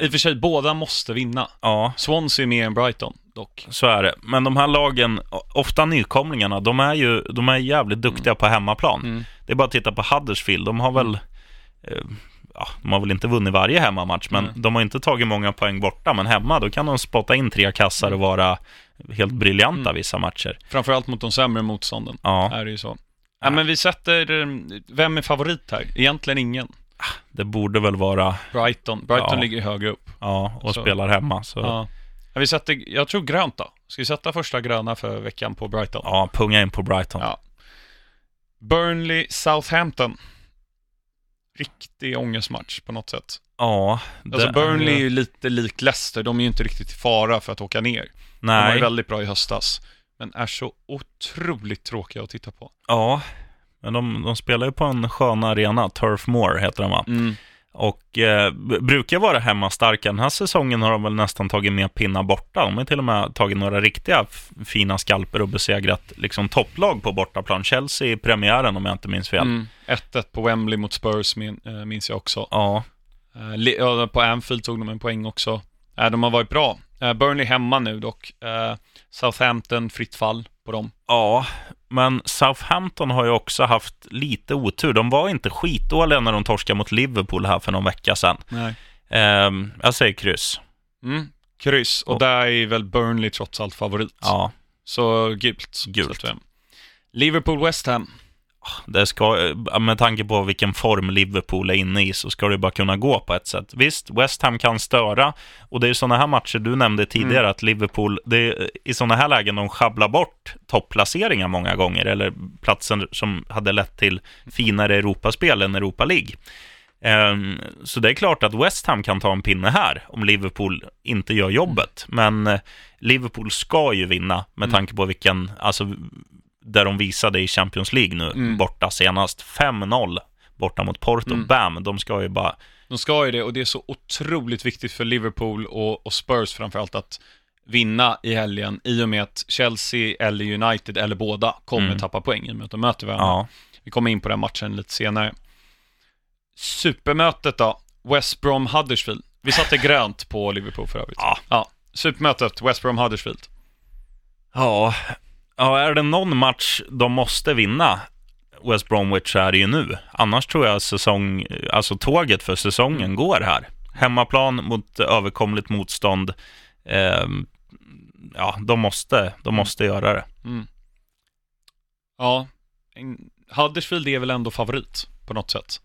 [SPEAKER 1] I och för sig, båda måste vinna.
[SPEAKER 2] ja.
[SPEAKER 1] Swansea är mer än Brighton, dock.
[SPEAKER 2] Så är det. Men de här lagen, ofta nykomlingarna, de är ju de är jävligt duktiga på hemmaplan.
[SPEAKER 1] Mm.
[SPEAKER 2] Det är bara att titta på Huddersfield. De har väl, eh, ja, de har väl inte vunnit varje hemmamatch, men
[SPEAKER 1] Mm.
[SPEAKER 2] de har inte tagit många poäng borta. Men hemma, då kan de spotta in tre kassar
[SPEAKER 1] Mm.
[SPEAKER 2] och vara helt briljanta vissa matcher.
[SPEAKER 1] Framförallt mot de sämre motstånden,
[SPEAKER 2] Ja,
[SPEAKER 1] är det ju så. Ja, men vi sätter, eh, vem är favorit här? Egentligen ingen.
[SPEAKER 2] det borde väl vara,
[SPEAKER 1] Brighton. Brighton
[SPEAKER 2] Ja.
[SPEAKER 1] ligger högre upp.
[SPEAKER 2] ja, och
[SPEAKER 1] Så-
[SPEAKER 2] spelar hemma. Så, ja,
[SPEAKER 1] Ja. Ja, vi sätter, jag tror grönt då. Ska vi sätta första gröna för veckan på Brighton?
[SPEAKER 2] punga in på Brighton.
[SPEAKER 1] Ja. Burnley, Southampton. Riktig ångestmatch på något sätt.
[SPEAKER 2] Ja,
[SPEAKER 1] Alltså Burnley är
[SPEAKER 2] ju-
[SPEAKER 1] lite likt Leicester, de är ju inte riktigt i fara för att åka ner. De var ju
[SPEAKER 2] Nej,
[SPEAKER 1] väldigt bra i höstas, men är så otroligt tråkiga att titta på.
[SPEAKER 2] ja. Men de, de spelar ju på en skön arena, Turf Moor heter den va?
[SPEAKER 1] Mm.
[SPEAKER 2] Och eh, brukar vara hemmastarka. Den här säsongen har de väl nästan tagit med pinnar borta. De har till och med tagit några riktiga fina skalper och besegrat liksom topplag på bortaplan. Chelsea i premiären om jag inte minns fel.
[SPEAKER 1] Mm. 1-1 på Wembley mot Spurs min, äh, minns jag också.
[SPEAKER 2] Ja,
[SPEAKER 1] ja, på Anfield tog de en poäng också. Äh, de har varit bra. Burnley hemma nu dock. Southampton, fritt fall på dem.
[SPEAKER 2] Ja, men Southampton har ju också haft lite otur. De var inte skitdåliga när de torskade mot Liverpool här för någon vecka sedan.
[SPEAKER 1] Nej.
[SPEAKER 2] Eh, jag säger kryss.
[SPEAKER 1] Mm. Kryss, och
[SPEAKER 2] Och-
[SPEAKER 1] där är väl Burnley trots allt favorit.
[SPEAKER 2] Ja,
[SPEAKER 1] Så gult.
[SPEAKER 2] Gult.
[SPEAKER 1] Liverpool-West Ham.
[SPEAKER 2] Det ska, eh, med tanke på vilken form Liverpool är inne i så ska det bara kunna gå på ett sätt. Visst, West Ham kan störa och det är sådana här matcher du nämnde tidigare
[SPEAKER 1] Mm.
[SPEAKER 2] att Liverpool, det är i sådana här lägen de sjabblar bort topplaceringar många gånger eller platser som hade lett till finare Europaspel än Europa League. Ehm, Så det är klart att West Ham kan ta en pinne här om Liverpool inte gör jobbet. Men eh, Liverpool ska ju vinna med
[SPEAKER 1] Mm.
[SPEAKER 2] tanke på vilken, alltså där de visade i Champions League nu,
[SPEAKER 1] Mm.
[SPEAKER 2] borta senast. 5-0 borta mot Porto.
[SPEAKER 1] Mm.
[SPEAKER 2] Bam, de ska ju bara...
[SPEAKER 1] De ska ju det och det är så otroligt viktigt för Liverpool och, och Spurs framförallt att vinna i helgen i och med att Chelsea eller United eller båda kommer
[SPEAKER 2] Mm.
[SPEAKER 1] tappa poäng i och med att de möter varandra.
[SPEAKER 2] Ja,
[SPEAKER 1] Vi kommer in på den matchen lite senare. Supermötet då, West Brom Huddersfield. Vi satte grönt på Liverpool för övrigt.
[SPEAKER 2] Ja.
[SPEAKER 1] ja. Supermötet, West Brom Huddersfield.
[SPEAKER 2] ja, ja, är det någon match de måste vinna, West Bromwich, är det ju nu. Annars tror jag säsong, alltså tåget för säsongen
[SPEAKER 1] Mm.
[SPEAKER 2] går här. Hemmaplan mot överkomligt motstånd. Ehm, ja, de måste, de måste göra det.
[SPEAKER 1] Mm. Ja, Huddersfield är väl ändå favorit på något sätt.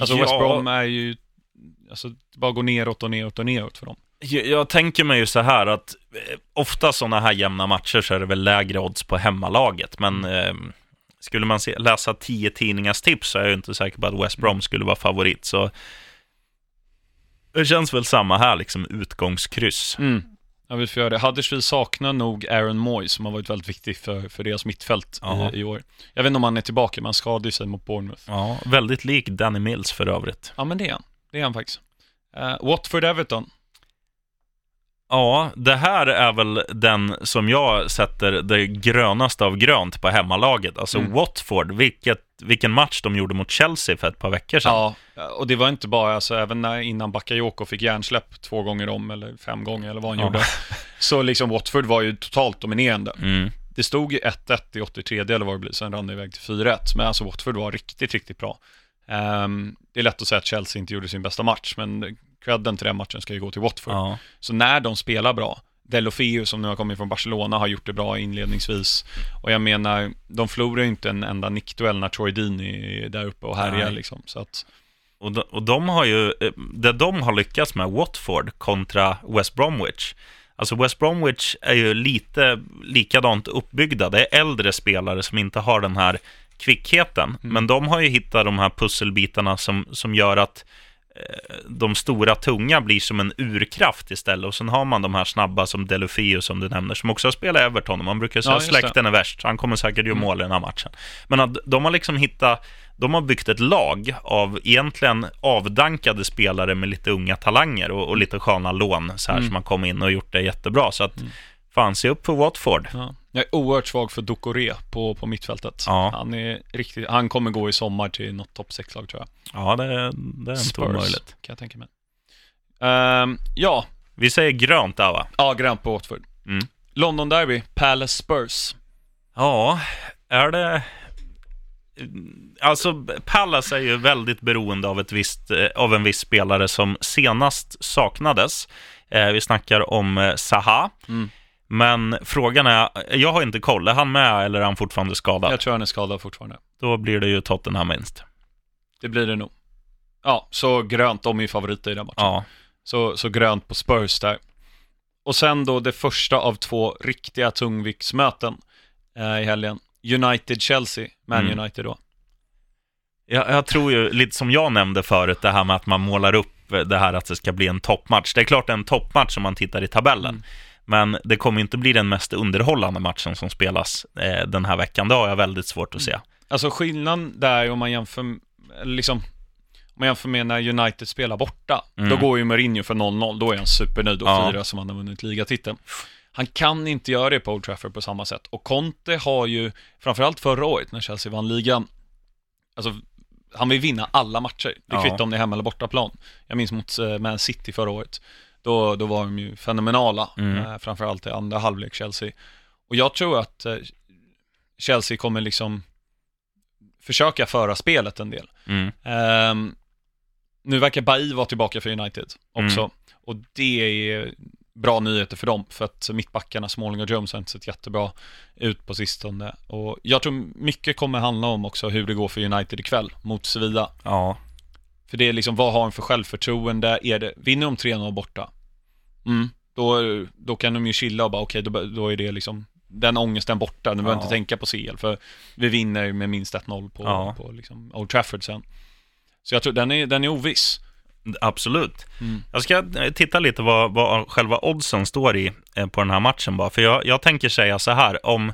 [SPEAKER 1] Alltså West Brom är ju, alltså bara går neråt och neråt och neråt för dem.
[SPEAKER 2] Jag, tänker mig ju så här att eh, ofta sådana här jämna matcher så är det väl lägre odds på hemmalaget, men eh, skulle man se, läsa tio tidningars tips så är jag inte säker på att West Brom skulle vara favorit, så det känns väl samma här, liksom utgångskryss.
[SPEAKER 1] Mm. Ja, vi får göra det. Huddersfield saknar nog Aaron Moy som har varit väldigt viktig för, för deras mittfält i, i år. Jag vet inte om han är tillbaka, men han skadade sig mot Bournemouth.
[SPEAKER 2] Ja, väldigt lik Danny Mills för övrigt.
[SPEAKER 1] Ja, men det är han. Det är han faktiskt. Uh, Watford-Everton.
[SPEAKER 2] Ja, det här är väl den som jag sätter det grönaste av grönt på hemmalaget. Alltså
[SPEAKER 1] Mm.
[SPEAKER 2] Watford, vilket, vilken match de gjorde mot Chelsea för ett par veckor sedan.
[SPEAKER 1] Ja, och det var inte bara, alltså även när, innan Bakayoko fick hjärnsläpp två gånger om, eller fem gånger, eller vad han
[SPEAKER 2] Ja.
[SPEAKER 1] gjorde. Så liksom Watford var ju totalt dominerande.
[SPEAKER 2] Mm.
[SPEAKER 1] Det stod ju 1-1 i 83 eller vad det blir, sen rann det iväg till 4-1. Men alltså Watford var riktigt, riktigt bra. Ehm, det är lätt att säga att Chelsea inte gjorde sin bästa match, men credden till den matchen ska ju gå till Watford.
[SPEAKER 2] Ja.
[SPEAKER 1] Så när de spelar bra, Delofeu som nu har kommit från Barcelona har gjort det bra inledningsvis. Och jag menar, de förlorar ju inte en enda nickduell när Troy Dean är där uppe och härjar liksom. Så att,
[SPEAKER 2] Och de, och de har ju, eh, det de har lyckats med Watford kontra West Bromwich. Alltså West Bromwich är ju lite likadant uppbyggda. Det är äldre spelare som inte har den här kvickheten. Men de har ju hittat de här pusselbitarna som, som gör att de stora tunga blir som en urkraft istället. Och sen har man de här snabba som Delofeo som du nämner, som också har spelat Everton. Och man brukar säga
[SPEAKER 1] Ja,
[SPEAKER 2] att
[SPEAKER 1] det.
[SPEAKER 2] släkten är värst, så han kommer säkert göra mål i den här matchen. Men att de har liksom hittat, de har byggt ett lag av egentligen avdankade spelare med lite unga talanger och, och lite sköna lån så här
[SPEAKER 1] Mm.
[SPEAKER 2] som har kommit in och gjort det jättebra. Så att, fan, se upp för Watford.
[SPEAKER 1] ja. Jag är oerhört svag för Ducoré på, på mittfältet.
[SPEAKER 2] Ja.
[SPEAKER 1] Han är riktigt, han kommer gå i sommar till något topp 6-lag tror jag.
[SPEAKER 2] Ja, det, det är inte omöjligt.
[SPEAKER 1] kan jag tänka mig. Ehm, ja,
[SPEAKER 2] Vi säger grönt där va?
[SPEAKER 1] ja, grönt på Watford.
[SPEAKER 2] Mm.
[SPEAKER 1] London Derby, Palace Spurs.
[SPEAKER 2] Ja, är det... Alltså, Palace är ju väldigt beroende av, ett visst, eh, av en viss spelare som senast saknades. Eh, vi snackar om eh, Zaha.
[SPEAKER 1] Mm.
[SPEAKER 2] Men frågan är, jag har inte koll, är han med eller är han fortfarande skadad?
[SPEAKER 1] Jag tror han är skadad fortfarande.
[SPEAKER 2] Då blir det ju Tottenham minst.
[SPEAKER 1] Det blir det nog. Ja, så grönt, de är ju favoriter i den matchen.
[SPEAKER 2] Ja,
[SPEAKER 1] Så, så grönt på Spurs där. Och sen då det första av två riktiga tungviktsmöten eh, i helgen. United-Chelsea, Man
[SPEAKER 2] Mm.
[SPEAKER 1] United då.
[SPEAKER 2] jag, jag tror ju, lite som jag nämnde förut, det här med att man målar upp det här att det ska bli en toppmatch. Det är klart det är en toppmatch om man tittar i tabellen.
[SPEAKER 1] Mm.
[SPEAKER 2] Men det kommer inte bli den mest underhållande matchen som spelas eh, den här veckan. Det har jag väldigt svårt att se.
[SPEAKER 1] Alltså skillnaden där om man jämför, liksom, om man jämför med när United spelar borta,
[SPEAKER 2] Mm.
[SPEAKER 1] då går ju Mourinho för 0-0, då är han supernöjd och
[SPEAKER 2] Ja.
[SPEAKER 1] firar som han har vunnit ligatiteln. Han kan inte göra det på Old Trafford på samma sätt. Och Conte har ju, framförallt förra året när Chelsea vann ligan, alltså han vill vinna alla matcher. Det
[SPEAKER 2] Ja.
[SPEAKER 1] kvittar om det är hemma eller bortaplan. Jag minns mot eh, Man City förra året. Då, då var de ju fenomenala,
[SPEAKER 2] Mm.
[SPEAKER 1] eh, framförallt i andra halvlek Chelsea. Och jag tror att eh, Chelsea kommer liksom försöka föra spelet en del.
[SPEAKER 2] Mm.
[SPEAKER 1] Ehm, nu verkar Bailly vara tillbaka för United också.
[SPEAKER 2] Mm.
[SPEAKER 1] Och det är bra nyheter för dem, för att mittbackarna Smalling och Jones har inte sett jättebra ut på sistone. Och jag tror mycket kommer handla om också hur det går för United ikväll mot Sevilla.
[SPEAKER 2] Ja.
[SPEAKER 1] För det är liksom, vad har de för självförtroende? Är det, vinner de 3-0 borta? Mm, då, då kan de ju chilla och bara, okej, då, då är det liksom den ångesten borta. Nu behöver
[SPEAKER 2] Ja.
[SPEAKER 1] inte tänka på CL, för vi vinner med minst 1-0 på,
[SPEAKER 2] Ja.
[SPEAKER 1] på liksom Old Trafford sen. Så jag tror, den är, den är oviss.
[SPEAKER 2] Absolut.
[SPEAKER 1] Mm.
[SPEAKER 2] Jag ska eh, titta lite vad, vad själva oddsen står i eh, på den här matchen bara. För jag, jag tänker säga så här, om,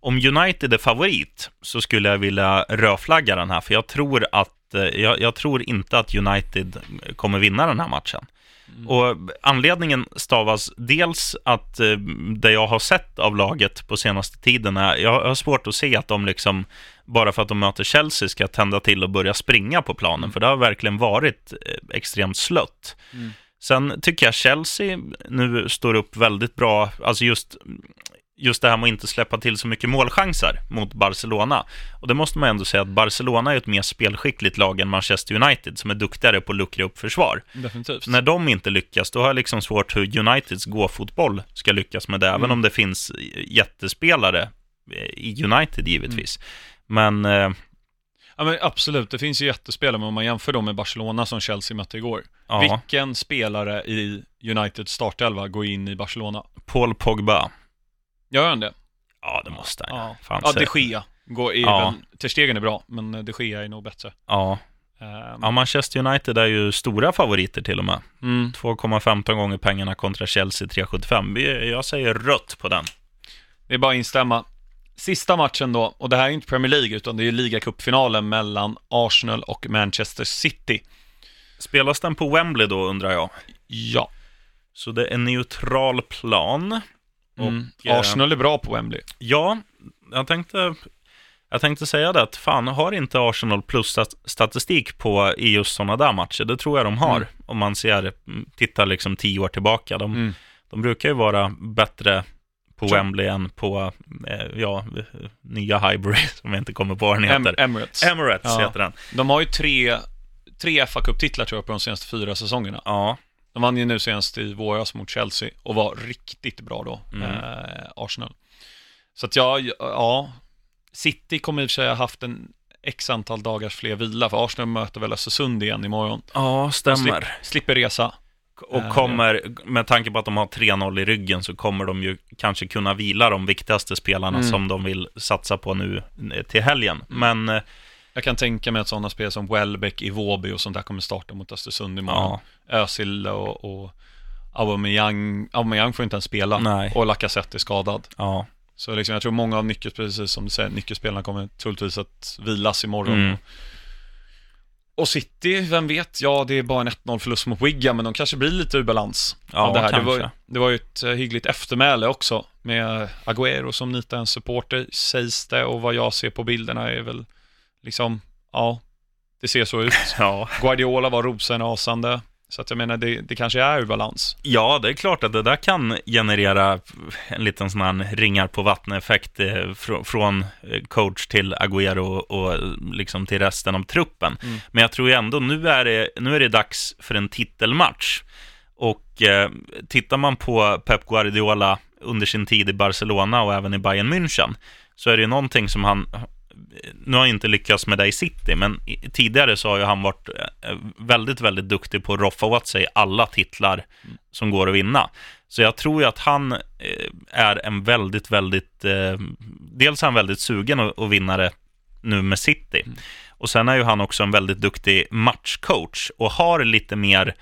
[SPEAKER 2] om United är favorit så skulle jag vilja rödflagga den här. För jag tror att jag, jag tror inte att United kommer vinna den här matchen. Och anledningen stavas dels att eh, det jag har sett av laget på senaste tiden är, jag har svårt att se att de liksom, bara för att de möter Chelsea, ska tända till och börja springa på planen, för det har verkligen varit eh, extremt slött.
[SPEAKER 1] Mm.
[SPEAKER 2] Sen tycker jag Chelsea nu står upp väldigt bra, alltså just, just det här med att inte släppa till så mycket målchanser mot Barcelona. Och det måste man ändå säga att Barcelona är ett mer spelskickligt lag än Manchester United, som är duktigare på att luckra upp försvar.
[SPEAKER 1] Definitivt.
[SPEAKER 2] När de inte lyckas, då har jag liksom svårt hur Uniteds gå-fotboll ska lyckas med det, även
[SPEAKER 1] Mm.
[SPEAKER 2] om det finns jättespelare i United givetvis. Men eh,
[SPEAKER 1] Ja men absolut, det finns ju jättespelare, men om man jämför dem med Barcelona som Chelsea mötte igår.
[SPEAKER 2] ja,
[SPEAKER 1] Vilken spelare i Uniteds startelva går in i Barcelona?
[SPEAKER 2] Paul Pogba,
[SPEAKER 1] Gör han det?
[SPEAKER 2] ja det måste han
[SPEAKER 1] Ja,
[SPEAKER 2] Fan,
[SPEAKER 1] ja de Gea. Går, är
[SPEAKER 2] Ja.
[SPEAKER 1] Ter Stegen är bra, men de Gea är nog bättre.
[SPEAKER 2] Ja.
[SPEAKER 1] Ehm,
[SPEAKER 2] ja, Manchester United är ju stora favoriter till och med.
[SPEAKER 1] mm.
[SPEAKER 2] 2,15 gånger pengarna kontra Chelsea 3,75. Vi- Jag säger rött på den.
[SPEAKER 1] Det är bara att instämma. Sista matchen då, och det här är inte Premier League, utan det är ligacupfinalen mellan Arsenal och Manchester City.
[SPEAKER 2] Spelas den på Wembley då, undrar jag?
[SPEAKER 1] Ja.
[SPEAKER 2] Så det är neutral plan.
[SPEAKER 1] Mm.
[SPEAKER 2] Och, eh,
[SPEAKER 1] Arsenal är bra på Wembley.
[SPEAKER 2] Ja, jag tänkte, jag tänkte säga det att fan, har inte Arsenal plus stat- statistik på i just sådana där matcher? Det tror jag de har.
[SPEAKER 1] Mm.
[SPEAKER 2] Om man ser, mm, tittar liksom tio år tillbaka. De,
[SPEAKER 1] Mm.
[SPEAKER 2] de brukar ju vara bättre på
[SPEAKER 1] Tror-
[SPEAKER 2] Wembley än på, eh, ja, nya Highbury, som jag inte kommer på vad den
[SPEAKER 1] Em-
[SPEAKER 2] heter.
[SPEAKER 1] Emirates.
[SPEAKER 2] Emirates
[SPEAKER 1] Ja.
[SPEAKER 2] heter den.
[SPEAKER 1] De har ju tre, tre FA-cuptitlar tror jag på de senaste fyra säsongerna.
[SPEAKER 2] Ja,
[SPEAKER 1] De vann ju nu senast i våras mot Chelsea och var riktigt bra då,
[SPEAKER 2] Mm.
[SPEAKER 1] eh, Arsenal. Så att jag, ja, City kommer i och för sig ha haft en x antal dagars fler vila, för Arsenal möter väl Östersund igen imorgon.
[SPEAKER 2] ja stämmer.
[SPEAKER 1] Slipp, slipper resa.
[SPEAKER 2] Och
[SPEAKER 1] Eh,
[SPEAKER 2] kommer, med tanke på att de har 3-0 i ryggen, så kommer de ju kanske kunna vila de viktigaste spelarna
[SPEAKER 1] Mm.
[SPEAKER 2] som de vill satsa på nu eh, till helgen. Men eh,
[SPEAKER 1] Jag kan tänka mig att sådana spel som Welbeck, Iwobi och sånt där kommer starta mot Östersund imorgon.
[SPEAKER 2] ja,
[SPEAKER 1] Özil och, och Aubameyang, Aubameyang får inte ens spela.
[SPEAKER 2] Nej.
[SPEAKER 1] Och Lacazette är skadad.
[SPEAKER 2] ja,
[SPEAKER 1] Så liksom, jag tror många av nyckel, precis som du säger, nyckelspelarna kommer troligtvis att vilas imorgon.
[SPEAKER 2] Mm.
[SPEAKER 1] Och City, vem vet? Ja, det är bara en 1-0 förlust mot Wigan, men de kanske blir lite ur balans
[SPEAKER 2] Ja,
[SPEAKER 1] det här. Det
[SPEAKER 2] kanske.
[SPEAKER 1] var, det var ju ett eh, hyggligt eftermäle också, med Agüero som nitar en supporter, sägs det, och vad jag ser på bilderna är väl liksom, ja, det ser så ut.
[SPEAKER 2] ja.
[SPEAKER 1] Guardiola var rosenrasande, så att jag menar, det, det kanske är ur balans.
[SPEAKER 2] Ja, det är klart att det där kan generera en liten sån här ringar på vattnet-effekt eh, fr- från eh, coach till Agüero och eh, liksom till resten av truppen.
[SPEAKER 1] Mm.
[SPEAKER 2] Men jag tror ändå, nu är det, nu är det dags för en titelmatch. Och eh, tittar man på Pep Guardiola under sin tid i Barcelona och även i Bayern München, så är det ju någonting som han, nu har han inte lyckats med det i City, men tidigare så har ju han varit eh, väldigt, väldigt duktig på att roffa åt sig alla titlar som går att vinna. Så jag tror ju att han eh, är en väldigt, väldigt, eh, dels är han väldigt sugen att, vinna det nu med City. Och sen är ju han också en väldigt duktig matchcoach och har lite mer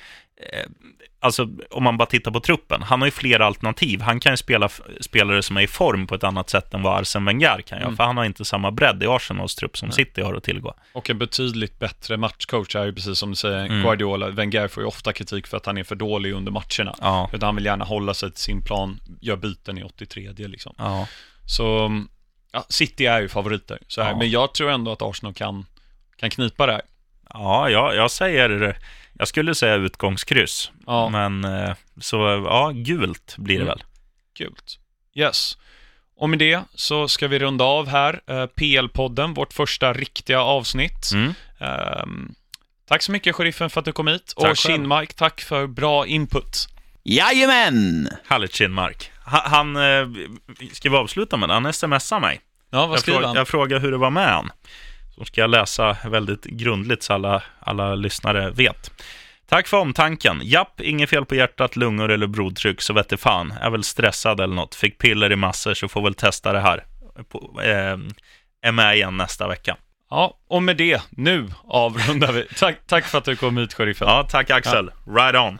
[SPEAKER 2] Alltså om man bara tittar på truppen, han har ju flera alternativ. Han kan ju spela spelare som är i form på ett annat sätt än vad Arsene Wenger kan göra,
[SPEAKER 1] Mm.
[SPEAKER 2] för han har inte samma bredd i Arsenals trupp som City har att tillgå.
[SPEAKER 1] Och en betydligt bättre matchcoach är ju precis som du säger,
[SPEAKER 2] Mm.
[SPEAKER 1] Guardiola. Wenger får ju ofta kritik för att han är för dålig under matcherna.
[SPEAKER 2] Ja,
[SPEAKER 1] Utan han vill gärna hålla sig till sin plan, gör byten i 83 liksom.
[SPEAKER 2] ja,
[SPEAKER 1] Så, ja, City är ju favoriter. Så här.
[SPEAKER 2] Ja.
[SPEAKER 1] Men jag tror ändå att Arsenal kan, kan knipa det här.
[SPEAKER 2] Ja, jag, jag säger... Jag skulle säga utgångskryss.
[SPEAKER 1] Ja.
[SPEAKER 2] Men eh, så, ja, gult blir det
[SPEAKER 1] Mm.
[SPEAKER 2] väl.
[SPEAKER 1] Gult. Yes. Och med det så ska vi runda av här, eh, PL-podden, vårt första riktiga avsnitt.
[SPEAKER 2] Mm.
[SPEAKER 1] Ehm, tack så mycket, sheriffen, för att du kom hit.
[SPEAKER 2] Tack
[SPEAKER 1] och. Kinmark, tack för bra input.
[SPEAKER 3] Jajamän!
[SPEAKER 2] Härligt Kinmark. Ha- Han, eh, ska vi avsluta med det? Han smsar mig.
[SPEAKER 1] Ja, vad
[SPEAKER 2] Jag,
[SPEAKER 1] skriver
[SPEAKER 2] fråga,
[SPEAKER 1] han?
[SPEAKER 2] jag frågar hur det var med han. Så ska jag läsa väldigt grundligt så alla, alla lyssnare vet. Tack för omtanken. Japp, inget fel på hjärtat, lungor eller blodtryck, så vette fan. Är väl stressad eller något. Fick piller i massor, så får väl testa det här. På, eh, är med igen nästa vecka.
[SPEAKER 1] Ja, och med det, nu avrundar vi. Tack, tack för att du kom hit, sheriffen.
[SPEAKER 2] Ja, tack Axel. Right on.